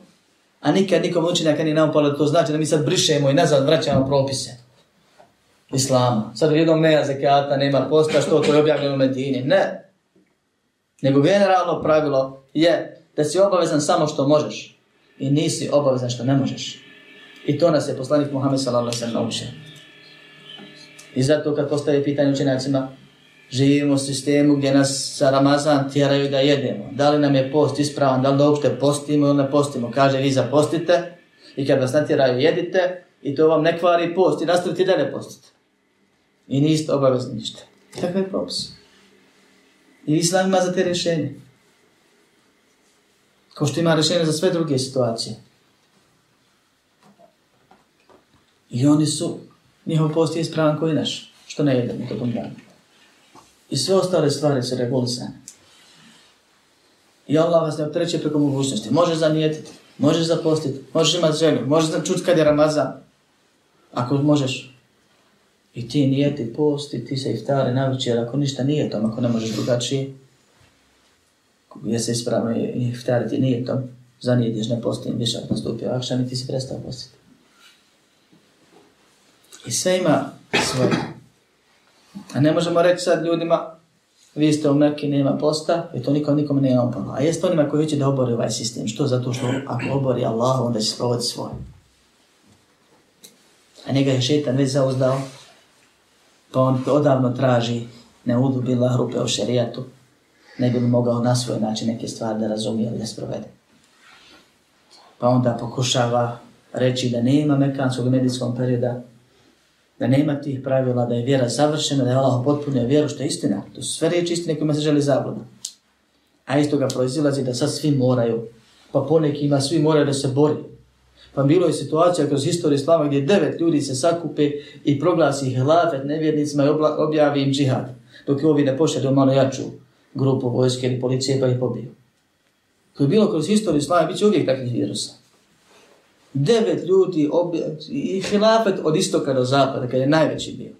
a nikad nikom od učenjaka nije naupalo, to znači da mi sad brišemo i nazad vraćamo propise. Islam. Sad u jednom nema zekata, nema posta, što to je objavljeno u Medini. Ne. Nego generalno pravilo je da si obavezan samo što možeš i nisi obavezan što ne možeš. I to nas je poslanik Muhammed s.a.v. naučio. I zato kad postavi pitanje učenjacima, živimo u sistemu gdje nas sa Ramazan tjeraju da jedemo. Da li nam je post ispravan, da li da uopšte postimo ili ne postimo. Kaže, vi zapostite i kad vas natjeraju jedite i to vam ne kvari post i nastavite da ne postite. I niste obavezni ništa. Tako je propis. I Islam ima za te rješenje. Kao što ima rješenje za sve druge situacije. I oni su, njihov post je ispravan koji naš, što ne jedemo to tom danu i sve ostale stvari su regulisane. I Allah vas ne optreće preko mogućnosti. Možeš zanijetiti, možeš zapostiti, možeš imati želju, možeš da čuti kad je Ramazan. Ako možeš. I ti nijeti posti, ti se iftare navići, jer ako ništa nije tom, ako ne možeš drugačije, je se ispravno iftare ti nije tom, zanijetiš, ne postim, više ako nastupio, akšan i ti se prestao postiti. I sve ima svoje A ne možemo reći sad ljudima, vi ste u Mekke, nema posta, i to nikom nikom ne obora. A jeste onima koji hoće da obori ovaj sistem. Što? Zato što ako obori Allah, onda će sprovoditi svoje. A njega je šetan već zauzdao, pa on odavno traži ne udubila rupe u šerijatu, ne bi mogao na svoj način neke stvari da razumije ili da sprovede. Pa onda pokušava reći da nema mekanskog medijskog perioda, da nema tih pravila, da je vjera savršena, da je Allah potpunio vjeru, što je istina. To su sve riječi istine kojima se želi zabluda. A iz toga proizilazi da sad svi moraju, pa ponekima svi moraju da se bori. Pa bilo je situacija kroz historiju slava gdje devet ljudi se sakupe i proglasi ih hlafet nevjernicima i objavi im džihad. Dok je ovi ne pošalju malo jaču grupu vojske ili policije pa ih pobiju. Koji bilo kroz historiju slava bit će uvijek takvih virusa devet ljudi obi, i hilafet od istoka do zapada, kada je najveći bio.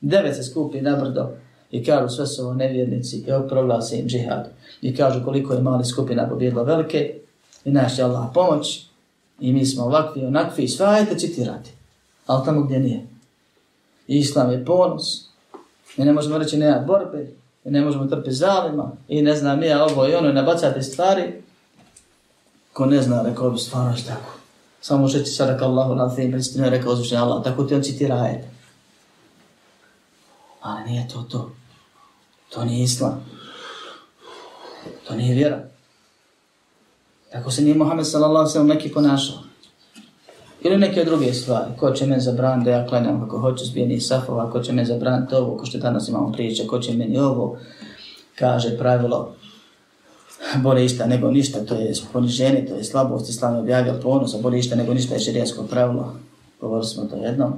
Devet se skupi na brdo i kažu sve su ovo nevjernici i proglasi im džihad. I kažu koliko je mali skupina pobjedla velike i naš je Allah pomoć i mi smo ovakvi i onakvi i sve ajte citirati. Ali tamo gdje nije. I Islam je ponos. Mi ne možemo reći nema borbe, i ne možemo trpiti zalima i ne znam ja ovo i ono i nabacati stvari. Ko ne zna, rekao bi stvarno što tako samo što će sada kao Allahu nad zim, istinu je rekao uzvišenje Allah, tako ti on citira ajed. Ali nije to to. To nije islam. To nije vjera. Tako se nije Muhammed sallallahu sallam neki ponašao. Ili neke druge stvari, ko će meni zabran da ja klanjam kako hoću zbijeni safova, ko će meni zabran to ovo, ko što danas imamo priče, ko će meni ovo, kaže pravilo, bolje išta nego ništa, to je poniženje, to je slabost, islam je objavio ponos, a bolje išta nego ništa je šerijansko pravilo. Govorili smo to jednom.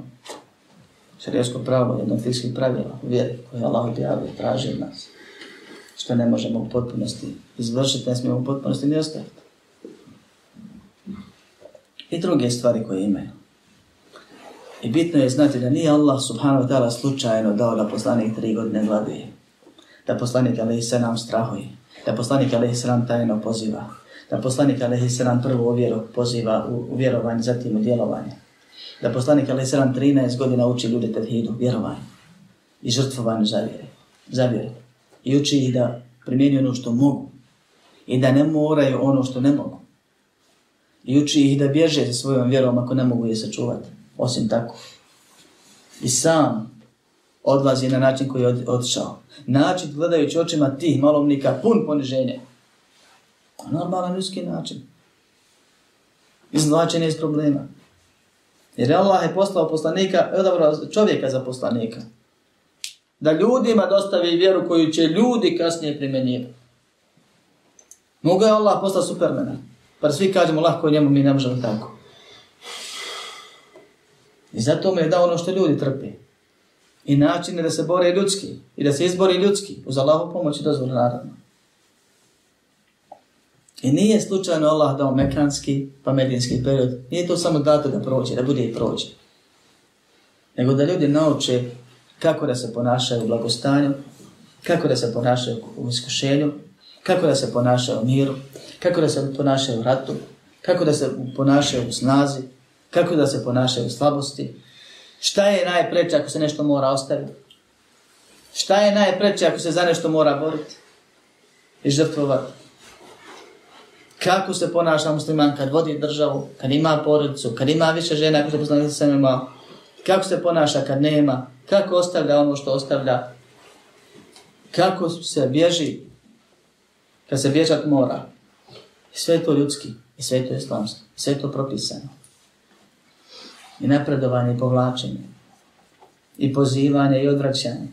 Šerijansko pravilo je jedno fikskih pravila, vjeri koje Allah objavio, traži nas. Što ne možemo u potpunosti izvršiti, ne smijemo u potpunosti ni ostaviti. I druge stvari koje imaju. I bitno je znati da nije Allah subhanahu wa ta'ala slučajno dao da poslanik tri godine gladuje. Da poslanik ali i se nam strahuje da poslanik Alehi Sram tajno poziva, da poslanik Alehi Sram prvo u vjeru poziva u, u vjerovanje, zatim u djelovanje, da poslanik Alehi Sram 13 godina uči ljude tevhidu, vjerovanje i žrtvovanju za vjere, za vjere. I uči ih da primjeni ono što mogu i da ne moraju ono što ne mogu. I uči ih da bježe sa svojom vjerom ako ne mogu je sačuvati, osim tako. I sam odlazi na način koji je od, odšao. Način gledajući očima tih malomnika pun poniženje. Normalan ljudski način. Izlačen iz problema. Jer Allah je poslao poslanika, je odabrao čovjeka za poslanika. Da ljudima dostavi vjeru koju će ljudi kasnije primjenjivati. Mogu je Allah poslao supermena. Pa svi kažemo lahko njemu, mi ne možemo tako. I zato mu je dao ono što ljudi trpe i načine da se bore ljudski i da se izbori ljudski uz Allahu pomoć i dozvolu naravno. I nije slučajno Allah dao mekanski pa medijinski period. Nije to samo dato da prođe, da bude i prođe. Nego da ljudi nauče kako da se ponašaju u blagostanju, kako da se ponašaju u iskušenju, kako da se ponašaju u miru, kako da se ponašaju u ratu, kako da se ponašaju u snazi, kako da se ponašaju u slabosti, Šta je najpreče ako se nešto mora ostaviti? Šta je najpreče ako se za nešto mora boriti? I žrtvovati. Kako se ponaša musliman kad vodi državu, kad ima porodicu, kad ima više žena koje se poznali sa svemi Kako se ponaša kad nema? Kako ostavlja ono što ostavlja? Kako se bježi kad se bježat mora? I sve je to ljudski, i sve je to islamski, i sve je to propisano i napredovanje i povlačenje i pozivanje i odvraćanje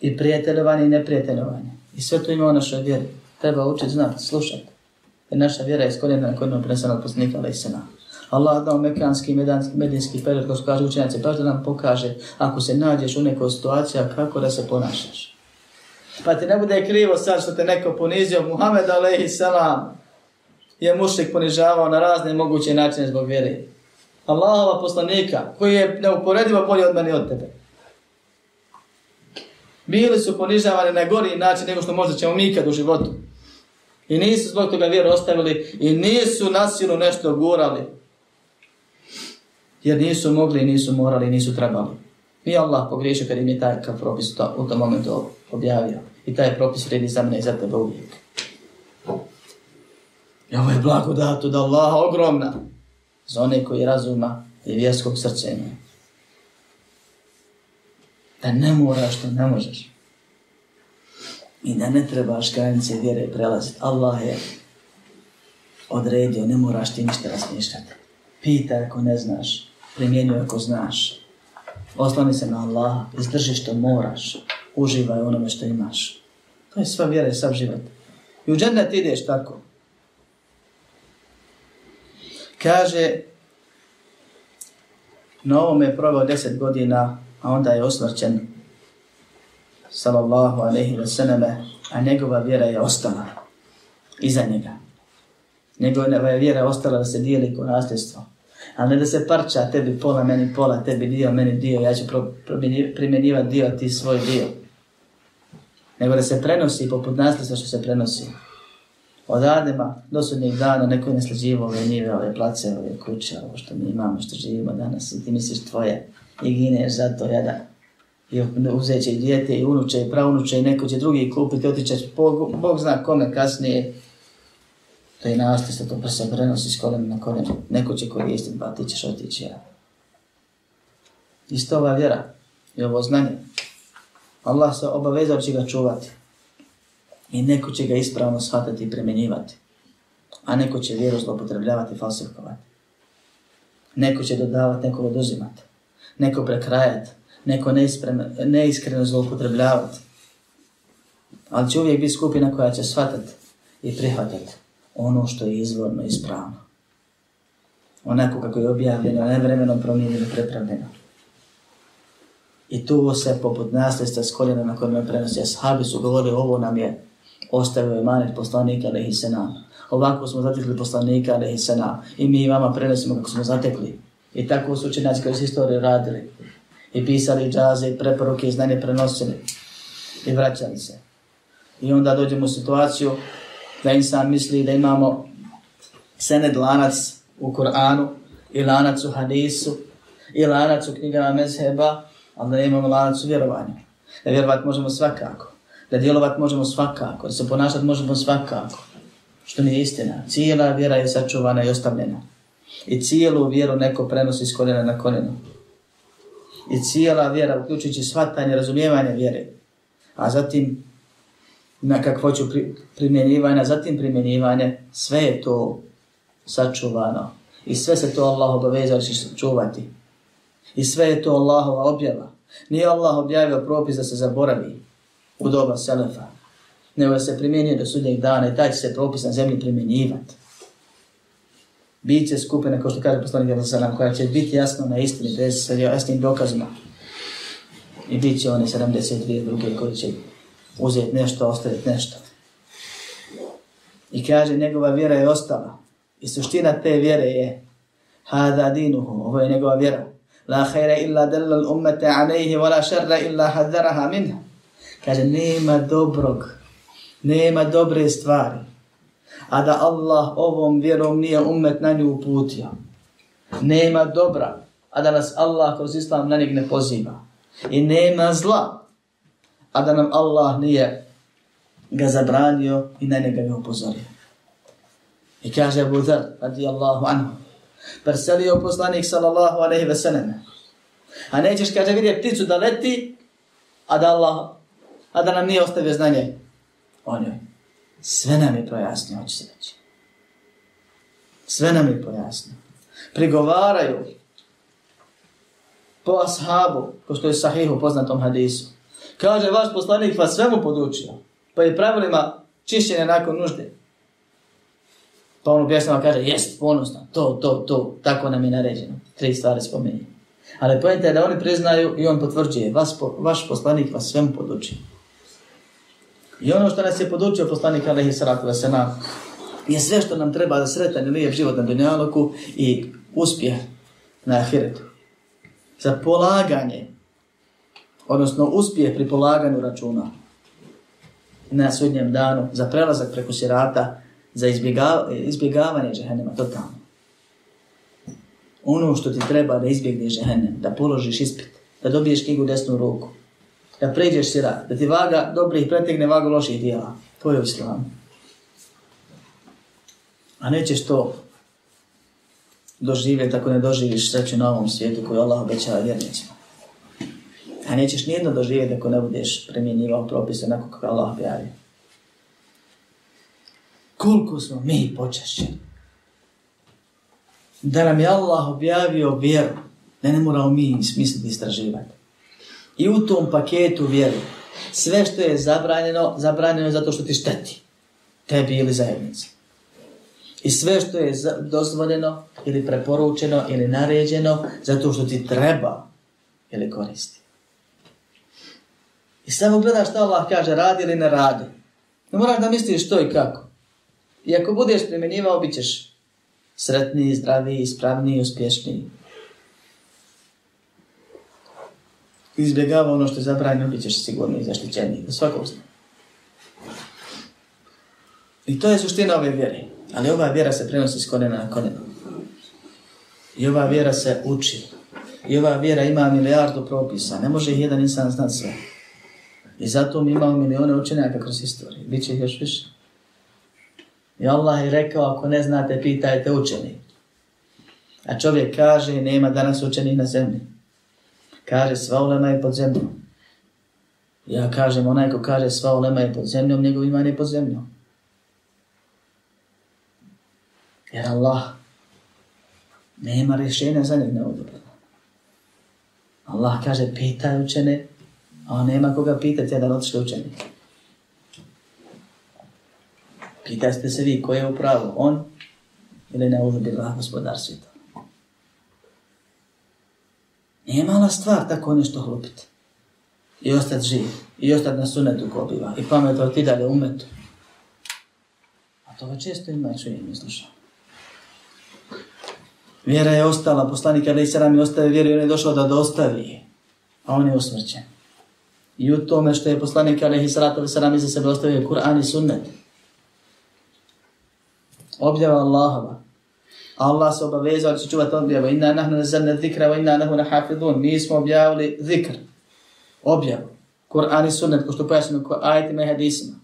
i prijateljovanje i neprijateljovanje. I sve to ima u našoj vjeri. Treba učiti, znati, slušati. Jer naša vjera je skoljena na kodinu prenesenog poslanika, ali i Allah dao mekanski i medijski period, kako kaže učenjaci, baš da nam pokaže ako se nađeš u nekoj situaciji, kako da se ponašaš. Pa ti ne bude krivo sad što te neko ponizio, Muhammed alaihi salam, je mušlik ponižavao na razne moguće načine zbog vjere. Allahova poslanika, koji je neuporedivo bolji od mene i od tebe. Bili su ponižavani na gori način nego što možda ćemo mi ikad u životu. I nisu zbog toga vjeru ostavili i nisu nasilu nešto gurali. Jer nisu mogli, nisu morali, nisu trebali. I Allah pogriješio kad im je taj propis to, u tom momentu objavio. I taj propis vredi za mene i za tebe uvijek. I ovo je blagodat od Allaha ogromna za one koji razuma i vjerskog srce ima. Da ne moraš to, ne možeš. I da ne trebaš granice vjere prelaziti. Allah je odredio, ne moraš ti ništa razmišljati. Pita ako ne znaš, primjenjuj ako znaš. Oslani se na Allaha, izdrži što moraš, uživaj onome što imaš. To je sva vjera i sav život. I u džennet ideš tako kaže na ovom je probao deset godina, a onda je osvrćen sallallahu alaihi wa sallame, a njegova vjera je ostala iza njega. Njegova je vjera ostala da se dijeli ko nasljedstvo. A ne da se parča tebi pola, meni pola, tebi dio, meni dio, ja ću primjenjivati dio, ti svoj dio. Nego da se prenosi poput nasljedstva što se prenosi od Adema do sudnjeg dana neko je nasleđivo ove njive, ove place, ove kuće, ovo što mi imamo, što živimo danas i ti misliš tvoje i gineš za to jedan. I uzet će i djete i unuče i praunuče i neko će drugi kupiti, otičeš, Bog, Bog zna kome kasnije. To je nasti što to prsa prenosi s kolem na kolem. Neko će koristiti, pa ti ćeš otići ja. Isto ova vjera i ovo znanje. Allah se obavezao će ga čuvati. I neko će ga ispravno shvatati i primjenjivati. A neko će vjeru zlopotrebljavati i falsifikovati. Neko će dodavati, neko oduzimati. Neko prekrajati, neko neiskreno zlopotrebljavati. Ali će uvijek biti skupina koja će shvatati i prihvatati ono što je izvorno i ispravno. Onako kako je objavljeno, nevremenom promijenjeno, prepravljeno. I tu se poput nasljedstva s koljena na kojima prenosi. Ashabi su govorili, ovo nam je ostavio emanet poslanika alaihi senam. Ovako smo zatekli poslanika alaihi senam i mi vama prenosimo kako smo zatekli. I tako su učenjaci koji su istorije radili i pisali džaze i preporuke i znanje prenosili i vraćali se. I onda dođemo u situaciju da insan misli da imamo sened lanac u Kur'anu i lanac u hadisu i lanac u knjigama mezheba, ali da imamo lanac u vjerovanju. Da vjerovat možemo svakako da djelovat možemo svakako, da se ponašat možemo svakako, što nije istina. Cijela vjera je sačuvana i ostavljena. I cijelu vjeru neko prenosi s koljena na koljeno. I cijela vjera, uključujući shvatanje, razumijevanje vjere, a zatim na kakvoću primjenjivanja, zatim primjenjivanje, sve je to sačuvano. I sve se to Allah obavezao će čuvati. I sve je to Allahova objava. Nije Allah objavio propis da se zaboravi u doba Selefa, nego se primjenjuje do sudnjeg dana i taj će se propis na zemlji primjenjivati. Biće skupine, kao što kaže poslanik Jadon Salam, koja će biti jasno na istini, bez sa jasnim dokazima. I bit će one 72 druge koji će uzeti nešto, ostaviti nešto. I kaže, njegova vjera je ostala. I suština te vjere je Hada dinuhu, ovo je njegova vjera. La khaira illa dalla al-ummata alayhi wa la sharra illa hadharaha minha. Kaže, nema dobrog, nema dobre stvari. A da Allah ovom vjerom nije umet na nju uputio. Nema dobra, a da nas Allah kroz Islam na njeg ne poziva. I nema zla, a da nam Allah nije ga zabranio i na njega ne upozorio. I kaže Abu Dhar, radijallahu anhu, preselio poslanik sallallahu alaihi ve selleme. A nećeš, kaže, vidje pticu da leti, a da Allah a da nam nije ostavio znanje o njoj. Sve nam je pojasnio, hoće se reći. Sve nam je pojasnio. Prigovaraju po ashabu, ko što je sahih u poznatom hadisu. Kaže, vaš poslanik vas pa svemu podučio, pa je pravilima čišćenja nakon nužde. Pa on u pjesmama kaže, jest, ponosno, to, to, to, tako nam je naređeno. Tri stvari spominje. Ali pojete da oni priznaju i on potvrđuje, vas, po, vaš poslanik vas pa svemu podučio. I ono što nas je podučio poslanik Alehi Sarakova Sena je sve što nam treba za sretan i lijep život na Dunjaluku i uspjeh na Ahiretu. Za polaganje, odnosno uspjeh pri polaganju računa na sudnjem danu, za prelazak preko sirata, za izbjegav, izbjegavanje džehennema, to tamo. Ono što ti treba da izbjegne džehennem, da položiš ispit, da dobiješ knjigu desnu ruku, da pređeš sira, da ti vaga dobrih pretegne vagu loših dijela. To je u islamu. A nećeš to doživjeti ako ne doživiš sreću na ovom svijetu koju Allah obećava vjernicima. A nećeš nijedno doživjeti ako ne budeš premijenivao propise onako kako Allah objavio. Koliko smo mi počašćeni da nam je Allah objavio vjeru, da ne moramo mi smisliti istraživati. I u tom paketu vjeri. Sve što je zabranjeno, zabranjeno je zato što ti šteti. Tebi ili zajednici. I sve što je dozvoljeno ili preporučeno ili naređeno zato što ti treba ili koristi. I samo gledaš šta Allah kaže, radi ili ne radi. Ne moraš da misliš što i kako. I ako budeš primjenjivao, bit ćeš sretniji, zdraviji, ispravniji, uspješniji. izbjegava ono što je zabranjeno, bit ćeš sigurni i zaštićeni, da svako uzme. I to je suština ove vjere. Ali ova vjera se prenosi s konena na konena. I ova vjera se uči. I ova vjera ima milijardu propisa. Ne može ih jedan insan znat sve. I zato mi imamo milijone učenjaka kroz istoriju. Biće ih još više. I Allah je rekao, ako ne znate, pitajte učeni. A čovjek kaže, nema danas učenih na zemlji kaže sva ulema je pod zemljom. Ja kažem, onaj ko kaže sva ulema je pod zemljom, njegov iman je pod zemljom. Jer Allah nema rješenja za njeg neodobrana. Allah kaže, pitaj učene, a on nema koga pitati, jedan odšli učeni. Pitajte se vi, ko je upravo, on ili neodobrana gospodar svijeta. Nije mala stvar tako nešto hlupiti. I ostat živ. I ostat na sunetu ko biva. I pametovati da li umetu. A to ga često ima i čujem i slušam. Vjera je ostala, poslanik Ali Isra mi ostavi vjeru i on je došao da dostavi je. A on je usmrćen. I u tome što je poslanik Ali Isra Ali Isra mi za sebe ostavio Kur'an i sunnet. Objava Allahova. Allah se obavezao da će čuvati objavu. Inna nahnu nazalne zikra, inna nahnu na hafidhun. Mi smo objavili zikr, objavu. Kur'an i sunnet, ko što pojasnimo, ko ajitima i hadisima.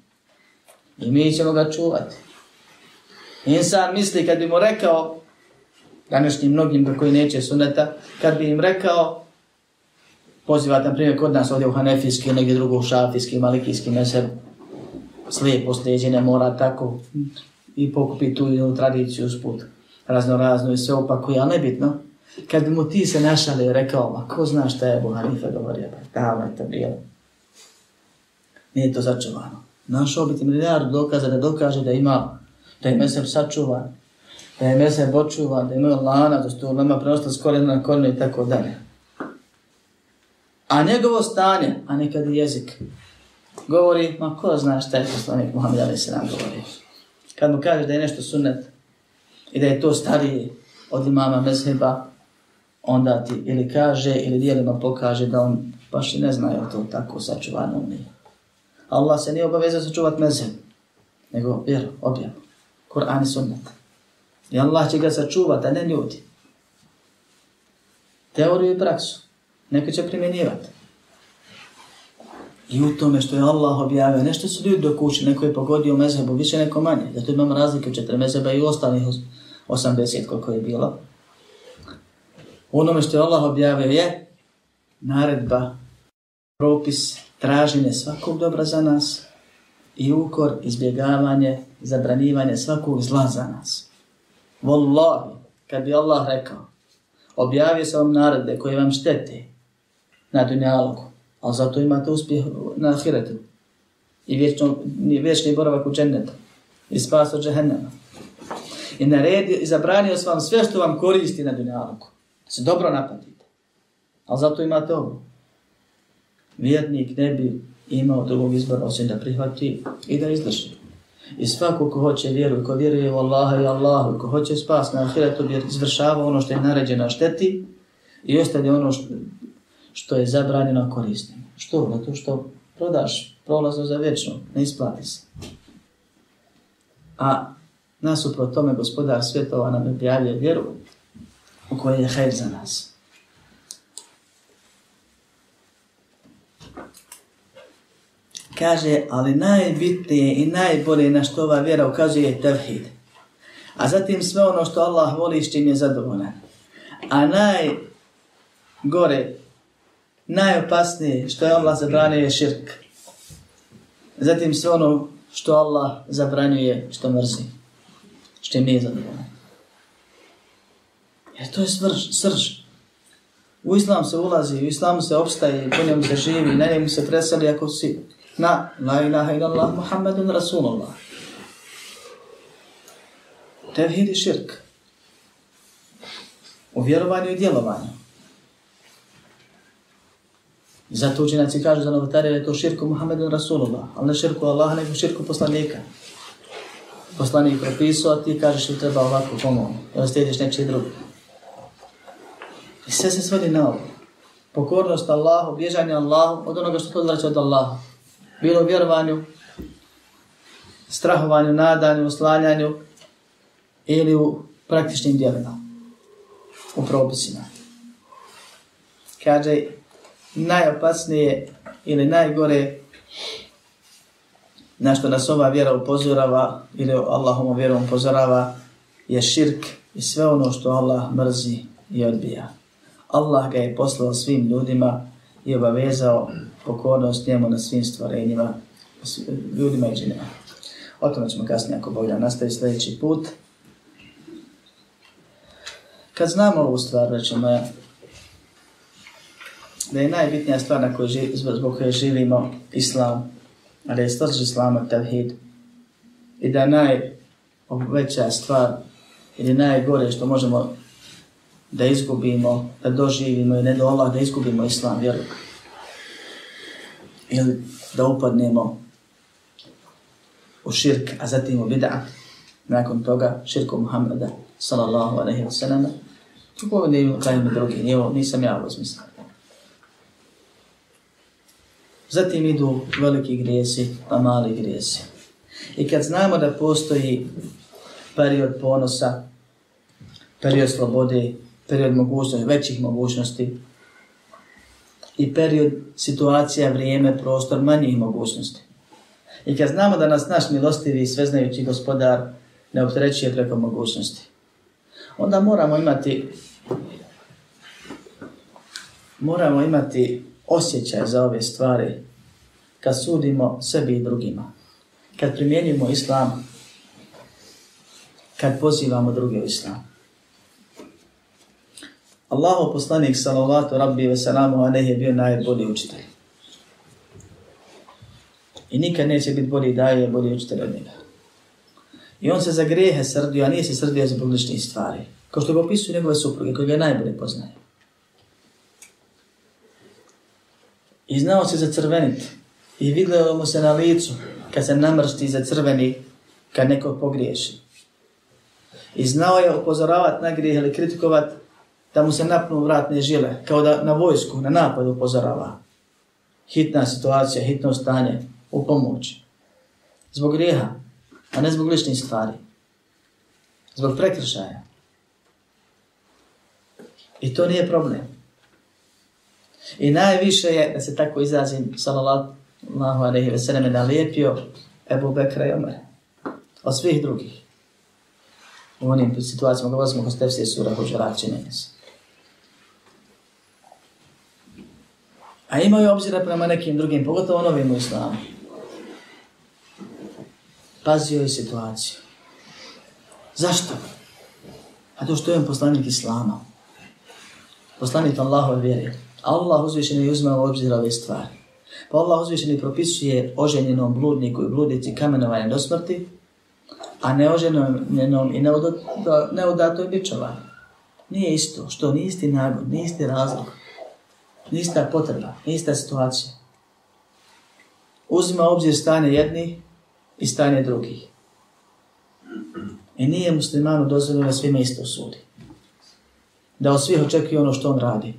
I mi ćemo ga čuvati. Insan misli kad bi mu rekao, današnjim mnogim koji neće sunneta, kad bi im rekao, pozivati na primjer kod nas ovdje u Hanefijski, negdje drugo u Šafijski, Malikijski, Meseb, slijepo sljeđenje mora tako i pokupi tu jednu tradiciju s puta razno razno i sve opakuje, ali nebitno. Kad bi mu ti se našali i rekao, ma ko zna šta je Buharifa Hanifa govorio, pa davno je to bilo. Nije to sačuvano. Našao bi ti milijard dokaza da dokaže da ima, da je mesel sačuvan, da je mesel očuvan, da imaju lana, da su nama prenosla skorina na korinu i tako dalje. A njegovo stanje, a nekad i jezik, govori, ma ko zna šta je poslanik Muhammed Ali Sinan govorio. Kad mu kaže da je nešto sunnet, i da je to starije od imama mezheba, onda ti ili kaže ili dijelima pokaže da on baš i ne zna je to tako sačuvano mi. Allah se nije obavezao sačuvat mezheb, nego vjer, objav, Kur'an i sunnet. I Allah će ga sačuvat, a ne ljudi. Teoriju i praksu. Neko će primjenjivati. I u tome što je Allah objavio, nešto su ljudi dok uči, neko je pogodio mezhebu, više neko manje. Zato imamo razlike u četiri mezheba i u ostalih 80 koliko je bilo. Onome što je Allah objavio je naredba, propis, traženje svakog dobra za nas i ukor, izbjegavanje, zabranivanje svakog zla za nas. Wallahi, kad bi Allah rekao, objavio sam vam naredbe koje vam štete na dunjalogu, ali zato imate uspjeh na ahiretu i vječno, vječni boravak u džennetu i spas od džehennema i naredio i zabranio sam vam sve što vam koristi na dunjaluku. Da se dobro napadite. Ali zato imate ovo. Vjernik ne bi imao drugog izbora osim da prihvati i da izdrži. I svako ko hoće vjeru, ko vjeruje u Allaha i Allahu, ko hoće spas na ahiretu, jer izvršava ono što je naređeno šteti i ostali ono što, što je zabranjeno koristimo. Što? Zato što prodaš prolazno za večno, ne isplati se. A Nasuprot tome, gospodar svjetova nam je prijavio vjeru u kojoj je hajr za nas. Kaže, ali najbitnije i najbolje na što ova vjera ukazuje je tevhid. A zatim sve ono što Allah voli i s čim je zadovoljan. A najgore, najopasnije što je Allah zabranio je širk. Zatim sve ono što Allah zabranjuje što mrzim što je nezadovoljan. Jer to je svrž, srž. U islam se ulazi, u islam se opstaje, po njemu se živi, na njemu se presali ako si na la ilaha illallah Muhammedun Rasulullah. Tevhid i širk. U vjerovanju i djelovanju. Zato učinaci kažu za novotare da je to širku Muhammedun Rasulullah, ali ne širku Allaha, nego širku poslanika poslanik propisao, a ti kažeš ti treba ovako pomoći, jer slijediš nečije drugo. I sve se svodi na ovo. Pokornost Allahu, bježanje Allahu, od onoga što to znači od Allaha. Bilo vjerovanju, strahovanju, nadanju, oslanjanju ili u praktičnim djelima, u propisima. Kaže, najopasnije ili najgore na što nas ova vjera upozorava ili Allahomu vjerom upozorava je širk i sve ono što Allah mrzi i odbija. Allah ga je poslao svim ljudima i obavezao pokornost njemu na svim stvorenjima, ljudima i džinima. O tome ćemo kasnije ako Bog da nastavi sljedeći put. Kad znamo ovu stvar, rećemo je, da je najbitnija stvar na kojoj živ, zbog koje živimo, Islam, ali je stasu islama tevhid i da naj veća stvar ili najgore što možemo da izgubimo, da doživimo i ne do Allah, da izgubimo islam, vjeru. Ili da upadnemo u širk, a zatim u bida, nakon toga širku Muhammeda, sallallahu alaihi wa sallam, tu povedi ima kajima drugi, nije ovo, nisam ja ovo smislio. Zatim idu veliki grijesi, pa mali grijesi. I kad znamo da postoji period ponosa, period slobode, period mogućnosti, većih mogućnosti, i period situacija, vrijeme, prostor, manjih mogućnosti. I kad znamo da nas naš milostivi i sveznajući gospodar ne optrećuje preko mogućnosti, onda moramo imati moramo imati osjećaj za ove stvari kad sudimo sebi i drugima, kad primjenjujemo islam, kad pozivamo druge u islam. Allahu poslanik salavatu rabbi ve salamu a ne je bio najbolji učitelj. I nikad neće biti bolji daje je bolji učitelj od njega. I on se za grehe srdio, a nije se srdio za publični stvari. Kao što ga opisuju njegove supruge, koje ga najbolje poznaju. i znao se zacrveniti i vidjelo mu se na licu kad se namršti za crveni kad neko pogriješi. I znao je upozoravat na grijeh ili kritikovat da mu se napnu vratne žile, kao da na vojsku, na napad upozorava. Hitna situacija, hitno stanje, u pomoć. Zbog grijeha, a ne zbog ličnih stvari. Zbog prekršaja. I to nije problem. I najviše je, da se tako izrazim, sallallahu alaihi ve sallam, da lijepio Ebu Bekra i Omer. Od svih drugih. U onim situacijama, kada smo kroz tefsije sura, hoće rači nenis. A imaju obzira prema nekim drugim, pogotovo novim u islamu. Pazio je situaciju. Zašto? A to što je on poslanik islama. Poslanik Allahove vjerije. Allah uzvišeni uzme u obzir ove stvari. Pa Allah uzvišeni propisuje oženjenom bludniku i bludici kamenovanje do smrti, a neoženjenom i neudatoj bičovanje. Nije isto, što nije isti nagod, nije isti razlog, nije ista potreba, nije ista situacija. Uzima obzir stanje jedni i stanje drugih. I nije muslimanu dozvoljeno da svima isto sudi. Da od svih očekuje ono što on radi.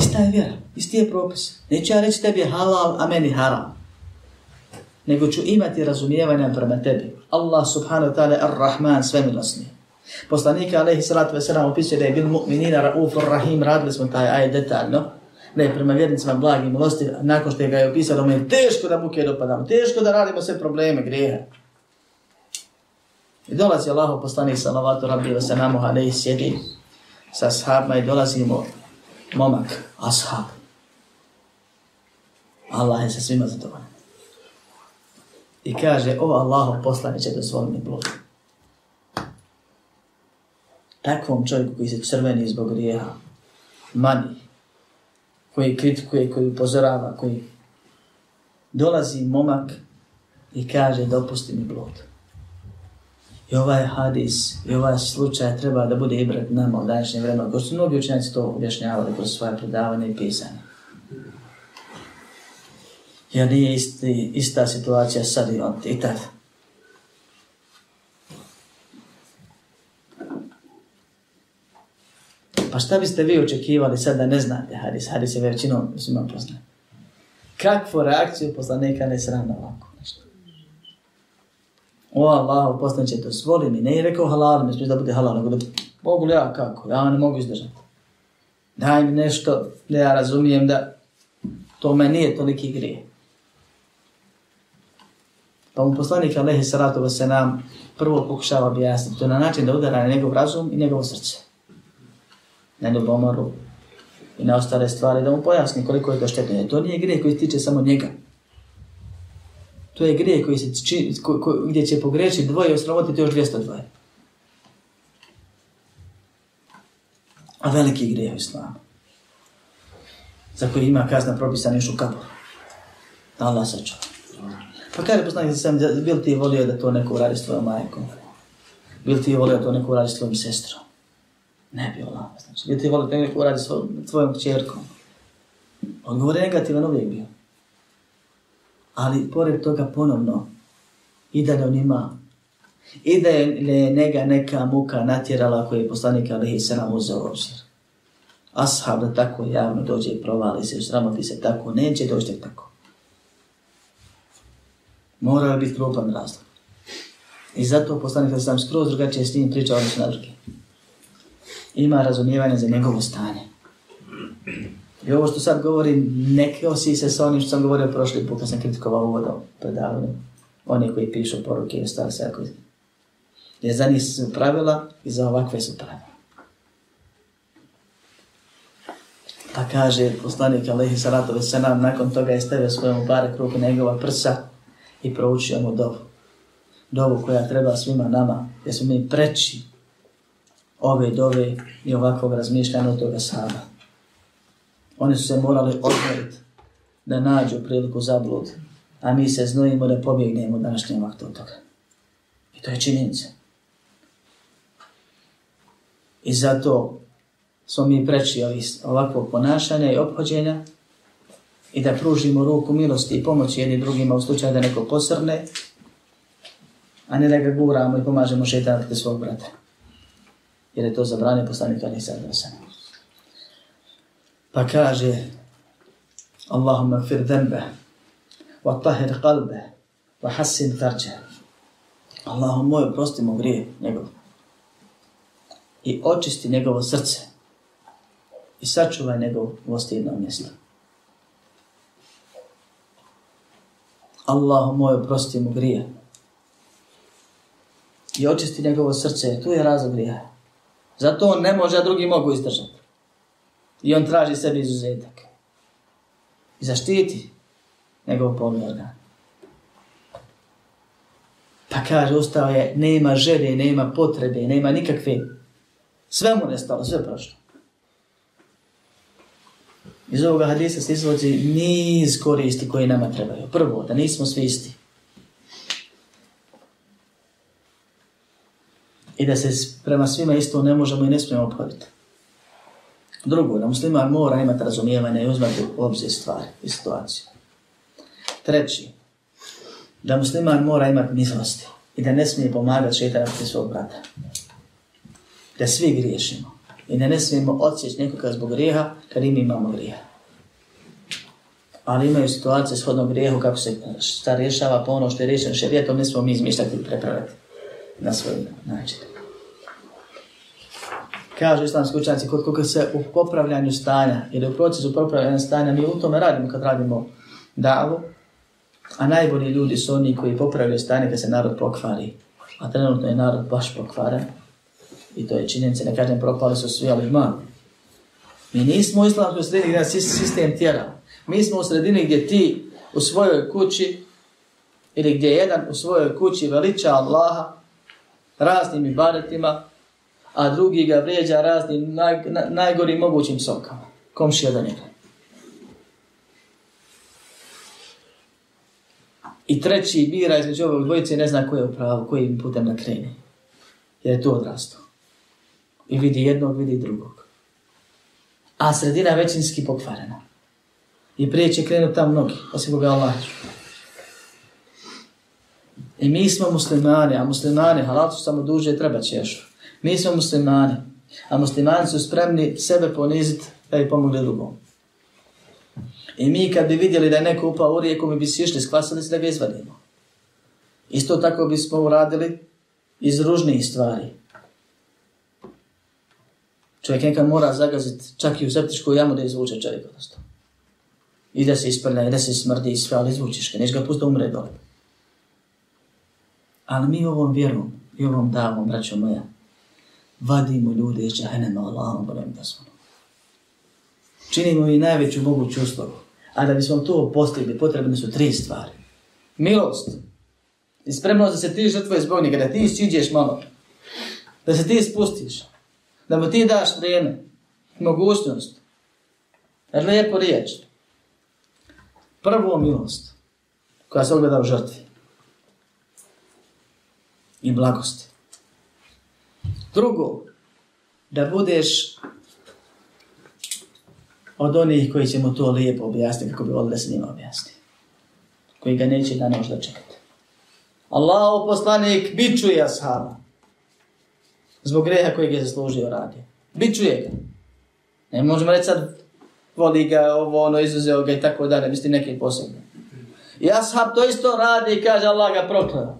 Ista je vjera, isti je propis. Neću ja reći tebi halal, a meni haram. Nego ću imati razumijevanje prema tebi. Allah subhanahu ta'ala ar-Rahman svemilosni. Poslanik alaihi salatu wasalam opisuje da je bil mu'minina ra'ufur rahim, radili smo taj aj detaljno. Ne, prema vjernicima blag i milosti, nakon što je ga je opisalo, mu je teško da muke dopadamo, teško da radimo sve probleme, grehe. I dolazi Allah poslanik salavatu rabbi wasalamu alaihi sjedi sa sahabima i dolazimo momak, ashab. Allah je sa svima zadovoljan. I kaže, o Allahu poslani će do svom nebloga. Takvom čovjeku koji se crveni zbog grijeha, mani, koji kritikuje, koji upozorava, koji dolazi momak i kaže, dopusti mi blodu. I ovaj hadis, i ovaj slučaj treba da bude ibrat nama u današnjem vremenu, kao što su mnogi učenjaci to objašnjavali kroz svoje predavanje i pisanje. Ja nije isti, ista situacija sad i on, i tad. Pa šta biste vi očekivali sad da ne znate hadis? Hadis je većinom svima poznat. Kakvu reakciju poslanika ne sram ovako? o Allahu, postanit će to svoli mi. Ne je rekao halal, mi smiješ da bude halal, nego da mogu li ja kako, ja ne mogu izdržati. Daj mi nešto da ja razumijem da to me nije toliki grije. Pa mu poslanik Alehi Saratu se nam prvo pokušava objasniti. To je na način da udara na njegov razum i njegovo srce. Na njegov omoru i na ostale stvari da mu pojasni koliko je to štetno. To nije grije koji se tiče samo njega. To je grije koji se či, ko, ko, gdje će pogrešiti dvoje i osramotiti još 202. A veliki grije u islamu. Za koji ima kazna propisana još u kaboru. Da Allah sačuva. Pa kaže poslanik sam, bil ti volio da to neko uradi s tvojom majkom? Bil ti volio da to neko uradi s tvojom sestrom? Ne bi Allah. Znači, bil ti volio da to neko uradi s tvojom čerkom? Odgovor je negativan uvijek bio ali pored toga ponovno i da on ima i da je njega neka muka natjerala koji je poslanik Ali Hissanam uzeo obzir. Ashab da tako javno dođe i provali se, sramoti se tako, neće doći tako. Mora biti krupan razlog. I zato poslanik Ali Hissanam skroz drugačije s njim pričao odnosno na druge. Ima razumijevanje za njegovo stanje. I ovo što sad govorim, neke osi se sa onim što sam govorio prošli put, kad sam kritikovao ovo da predavljam. Oni koji pišu poruke i ostali se jako Jer za njih su pravila i za ovakve su pravila. Pa kaže poslanik Alehi Salatu Veselam, nakon toga je stavio svojom barek ruku njegova prsa i proučio mu dovu. Dovu koja treba svima nama, jer smo mi preći ove dove i ovakvog razmišljanja od toga sada. Oni su se morali odmeriti da nađu priliku za blud, a mi se znojimo da pobjegnemo današnjem vaktu od toga. I to je činjenica. I zato smo mi preći ovakvog ponašanja i obhođenja i da pružimo ruku milosti i pomoći jednim drugima u slučaju da neko posrne, a ne da ga guramo i pomažemo šetanke svog brata. Jer je to zabranje poslanika Ali Sadrasana. Pa kaže Allahumma fir dhanbe wa tahir qalbe wa hassin tarđe. Allahum moj, prosti mu grije njegov i očisti njegovo srce i sačuvaj njegov vlastivno mjesto. Allahu moj, prosti mu grije i očisti njegovo srce. Tu je razlog grija. Zato on ne može, a drugi mogu izdržati. I on traži sebi izuzetak. I zaštiti njegov pogleda. Pa kaže, ustao je, nema žere, nema potrebe, nema nikakve. Sve mu nestalo, sve prošlo. Iz ovoga hadisa se izvodi niz koristi koji nama trebaju. Prvo, da nismo svi isti. I da se prema svima isto ne možemo i ne smijemo obhoditi. Drugo, da musliman mora imati razumijevanje i uzmati u obzir stvari i situaciju. Treći, da musliman mora imati mizlosti i da ne smije pomagati šeitana pri svog brata. Da svi griješimo i da ne smijemo odsjeći nekoga zbog grijeha kad im imamo grijeha. Ali imaju situacije shodno grijehu kako se šta rješava po ono što je rješeno šerijetom, ne smo mi izmišljati i prepravati na svoj način kaže islamski učenci, kod koga se u popravljanju stanja ili u procesu popravljanja stanja, mi u tome radimo kad radimo davu, a najbolji ljudi su oni koji popravljaju stanje kad se narod pokvari. A trenutno je narod baš pokvaren. I to je činjenica, ne kažem propali su svi, ali ma. Mi nismo u islamskoj sredini gdje sistem tjera. Mi smo u sredini gdje ti u svojoj kući ili gdje jedan u svojoj kući veliča Allaha raznim ibadetima, a drugi ga vređa raznim naj, na, najgorim mogućim sokama. Komšija da njega. I treći bira između ovog dvojice ne zna koji je upravo, kojim putem da krene. Jer je tu odrastao. I vidi jednog, vidi drugog. A sredina je većinski pokvarena. I prije će krenut tam mnogi, osim Boga Allah. I e, mi smo muslimani, a muslimani, halatu samo duže, treba će ješu. Mi smo muslimani, a muslimani su spremni sebe poniziti da bi pomogli drugom. I mi kad bi vidjeli da je neko upao u rijeku, mi bi si išli, skvasili se da ga izvadimo. Isto tako bismo uradili iz ružnijih stvari. Čovjek nekad mora zagaziti čak i u septičku jamu da izvuče čovjek odnosno. I da se isprne, i da se smrdi i sve, ali izvučiš ga, neće ga pusti umre dole. Ali mi ovom vjerom i ovom davom, braćo moja, vadimo ljude iz džahenema Allahom bolim dozvolom. Činimo i najveću moguću uslovu. A da bismo to postigli, potrebne su tri stvari. Milost. I spremnost da se ti žrtvoj zbognika, da ti siđeš malo. Da se ti spustiš. Da mu ti daš vrijeme. Mogućnost. Lijepo riječ. Prvo milost. Koja se ogleda u žrtvi. I blagosti. Drugo, da budeš od onih koji će mu to lijepo objasniti, kako bi odle se njima objasnio. Koji ga neće da ne možda čekati. Allah, poslanik, bičuje ashaba. Zbog greha kojeg je zaslužio radi. Bičuje ga. Ne možemo reći sad, voli ga ovo, ono, izuzeo ga i tako dalje, mislim neke posebne. I ashab to isto radi i kaže Allah ga proklava.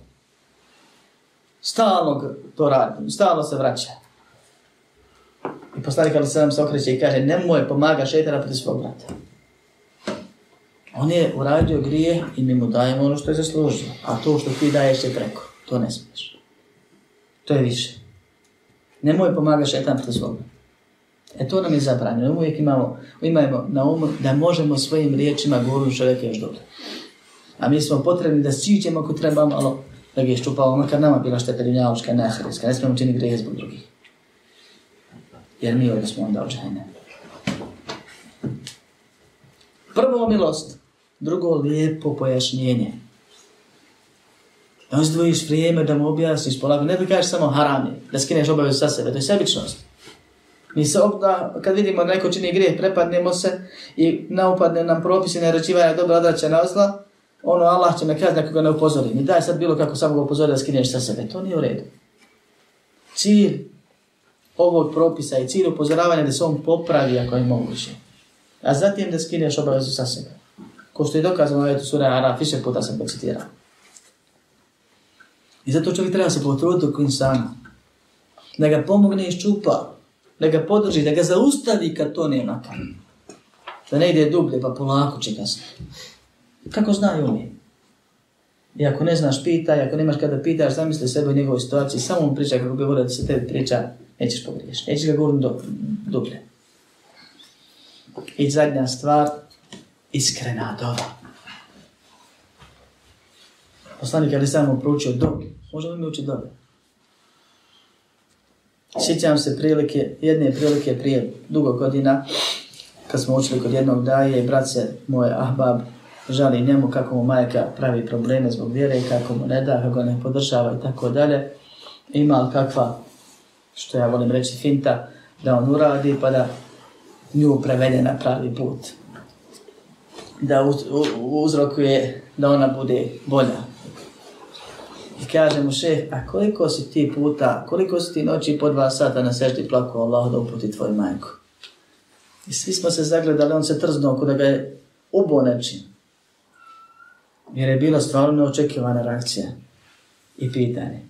Stalno to radi, stalno se vraća. I poslanik Ali Selem se okreće i kaže, nemoj pomaga šeitana proti svog brata. On je uradio grije i mi mu dajemo ono što je zaslužio. A to što ti daješ je preko. To ne smiješ. To je više. Nemoj pomaga šeitana proti svog brata. E to nam je zabranjeno. Uvijek imamo, imamo na umu da možemo svojim riječima govoriti čovjek još dobro. A mi smo potrebni da sićemo ako trebamo, ali da bi je ščupao, makar ono nama bila šteta dunjaločka, ne ahiretska, ne smijemo čini grehe zbog drugih. Jer mi ovdje smo onda očajne. Prvo milost, drugo lijepo pojašnjenje. Da ozdvojiš vrijeme da mu objasniš polako, ne da kažeš samo haram je, da skineš obavezu sa sebe, to je sebičnost. Mi se obda, kad vidimo da neko čini grijeh, prepadnemo se i naupadne nam propisi, naračivanja dobra, odraća na ozla, ono Allah će me kazniti ako ga ne upozori. Ne daj sad bilo kako samo ga upozori da skineš sa sebe. To nije u redu. Cilj ovog propisa i cilj upozoravanja da se on popravi ako je moguće. A zatim da skineš obavezu sa sebe. Ko što je dokazano na ovaj sura Araf, više puta sam pocitirao. I zato čovjek treba se potruditi oko insana. Da ga pomogne iz čupa. Da ga podrži, da ga zaustavi kad to nije napravljeno. Da ne ide dublje, pa polako će ga se. Kako znaju oni? I ako ne znaš, pitaj, ako nemaš kada pitaš, zamisli sebe u njegovoj situaciji, samo mu priča kako bi volio da se tebi priča, nećeš pogriješ, nećeš ga govoriti do, dublje. I zadnja stvar, iskrena dova. Poslanik je li sam mu proučio dobi, možda mi uči dobi. Sjećam se prilike, jedne prilike prije dugo godina, kad smo učili kod jednog daje, brat se moj Ahbab, žali njemu kako mu majka pravi probleme zbog vjere i kako mu ne da, kako ne podržava i tako dalje. Ima li kakva, što ja volim reći, finta da on uradi pa da nju prevede na pravi put. Da uz, u, uzrokuje da ona bude bolja. I kaže mu šeh, a koliko si ti puta, koliko si ti noći po dva sata na sešti plakao Allah da uputi tvoju majku? I svi smo se zagledali, on se trznuo kod da ga je ubo nečin. Jer je bila stvarno neočekivana reakcija i pitanje.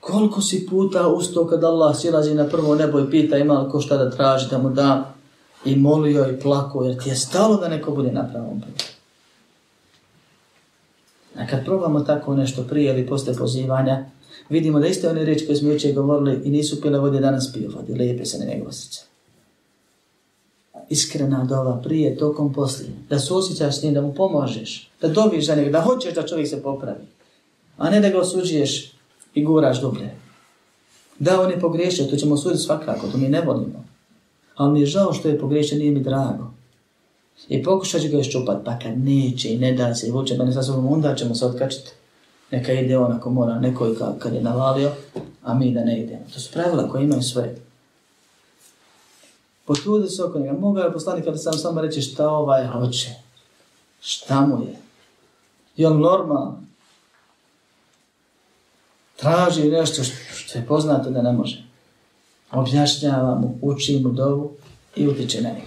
Koliko si puta usto kad Allah silazi na prvo nebo i pita ima li ko šta da traži da mu da i molio i plako jer ti je stalo da neko bude na pravom putu. A kad probamo tako nešto prije ili posle pozivanja, vidimo da iste one riječi koje smo joče govorili i nisu pile vode, danas pio vode, lijepe se na njegov osjećaj iskrena dova prije, tokom, poslije. Da se osjećaš s njim, da mu pomožeš, da dobiješ za njega, da hoćeš da čovjek se popravi. A ne da ga osuđuješ i guraš dublje. Da on je pogrešio, to ćemo suditi svakako, to mi ne volimo. Ali mi je žao što je pogrešio, nije mi drago. I pokušat ću ga još čupat, pa kad neće i ne da se i vuče mene sa sobom, onda ćemo se otkačiti. Neka ide on ako mora, neko kad je navalio, a mi da ne idemo. To su pravila koje imaju svoje. Potrudi se oko njega. Mogao je poslanik ali sam samo reći šta ovaj hoće. Šta mu je? I on normal. Traži nešto što je poznato da ne može. Objašnjava mu, uči mu dovu i utiče na njega.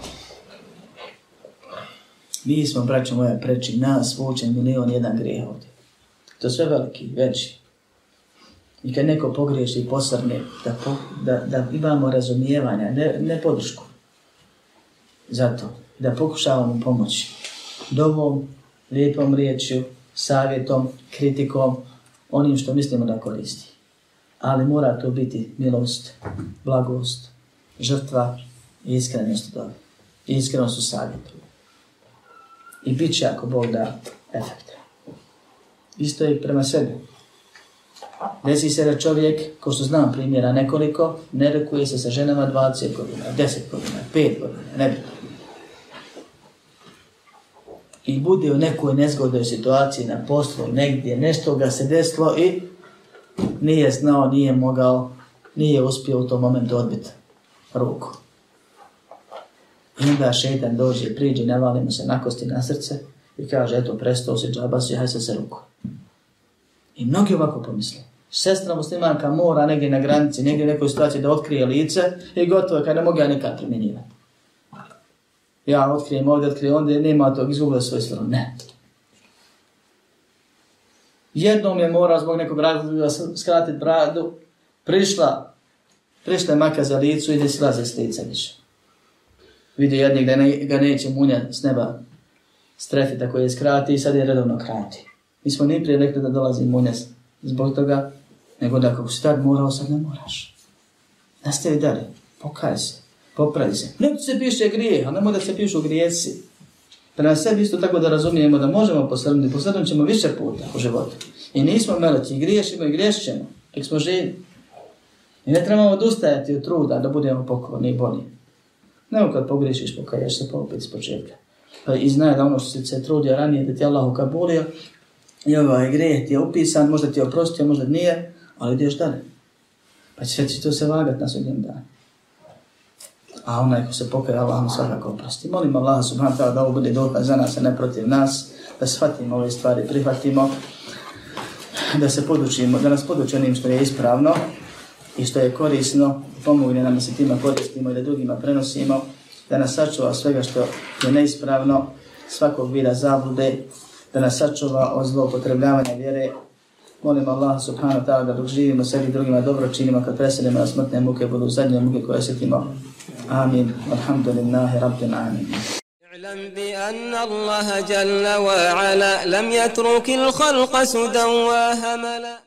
Mi smo, braćo moje, preči nas, učen milion jedan grijeh ovdje. To sve veliki, veći. I kad neko pogriješi i posrne, da, po, da, da imamo razumijevanja, ne, ne podršku zato da pokušavamo pomoći dovom, lijepom riječju, savjetom, kritikom, onim što mislimo da koristi. Ali mora to biti milost, blagost, žrtva i iskrenost u dobi. I iskrenost u savjetu. I bit će ako Bog da efekte. Isto je prema sebi. Desi se da čovjek, ko što znam primjera nekoliko, ne rekuje se sa ženama 20 godina, 10 godina, 5 godina, nebitno i bude u nekoj nezgodnoj situaciji na poslu, negdje, nešto ga se desilo i nije znao, nije mogao, nije uspio u tom momentu odbiti ruku. I onda šeitan dođe, priđe, ne vali mu se nakosti na srce i kaže, eto, prestao si džaba, si se se ruku. I mnogi ovako pomisle. Sestra muslimanka mora negdje na granici, negdje u nekoj situaciji da otkrije lice i gotovo je, kada ne mogu ja nikad primjenjivati ja otkrijem ovdje, otkrijem onda, nema tog, izgubila svoju stranu. Ne. Jednom je mora zbog nekog razloga skratiti bradu, prišla, prišla je maka za licu i ne slaze s lica više. Vidio jednik da ne, ga neće munja s neba strefi tako je skrati i sad je redovno krati. Mi smo nije prije rekli da dolazi munja zbog toga, nego da kako si tad morao, sad ne moraš. Nastavi dalje, pokaj se popravi se. Ne se piše grije, a nemoj da se pišu grijesi. Prema sebi isto tako da razumijemo da možemo posrniti, posrnut ćemo više puta u životu. I nismo meleći, i griješimo i griješćemo, tek smo živi. I ne trebamo odustajati od truda da budemo pokorni i bolji. Nemo kad pogriješiš, pokaješ se popit pa iz početka. Pa I znaje da ono što se trudio ranije, da ti je Allah ukabulio, i ovaj grijeh ti je upisan, možda ti je oprostio, možda nije, ali ideš dalje. Pa će to se vagat na sudnjem danu a onaj ko se pokaja Allah mu svakako oprosti. Molim Allah subhanahu ta'ala da ovo bude dokaz za nas, a ne protiv nas, da shvatimo ove stvari, prihvatimo, da se podučimo, da nas poduči onim što je ispravno i što je korisno, pomogne nam da se tima koristimo i da drugima prenosimo, da nas sačuva svega što je neispravno, svakog vida zablude, da nas sačuva od zlopotrebljavanja vjere, Molim Allah subhanahu ta'ala da dok živimo sebi drugima dobro činimo kad preselimo na smrtne muke budu zadnje muke koje osjetimo. Amin. Alhamdulillahi rabbil amin. اعلم بأن الله جل وعلا لم يترك الخلق سدى وهملا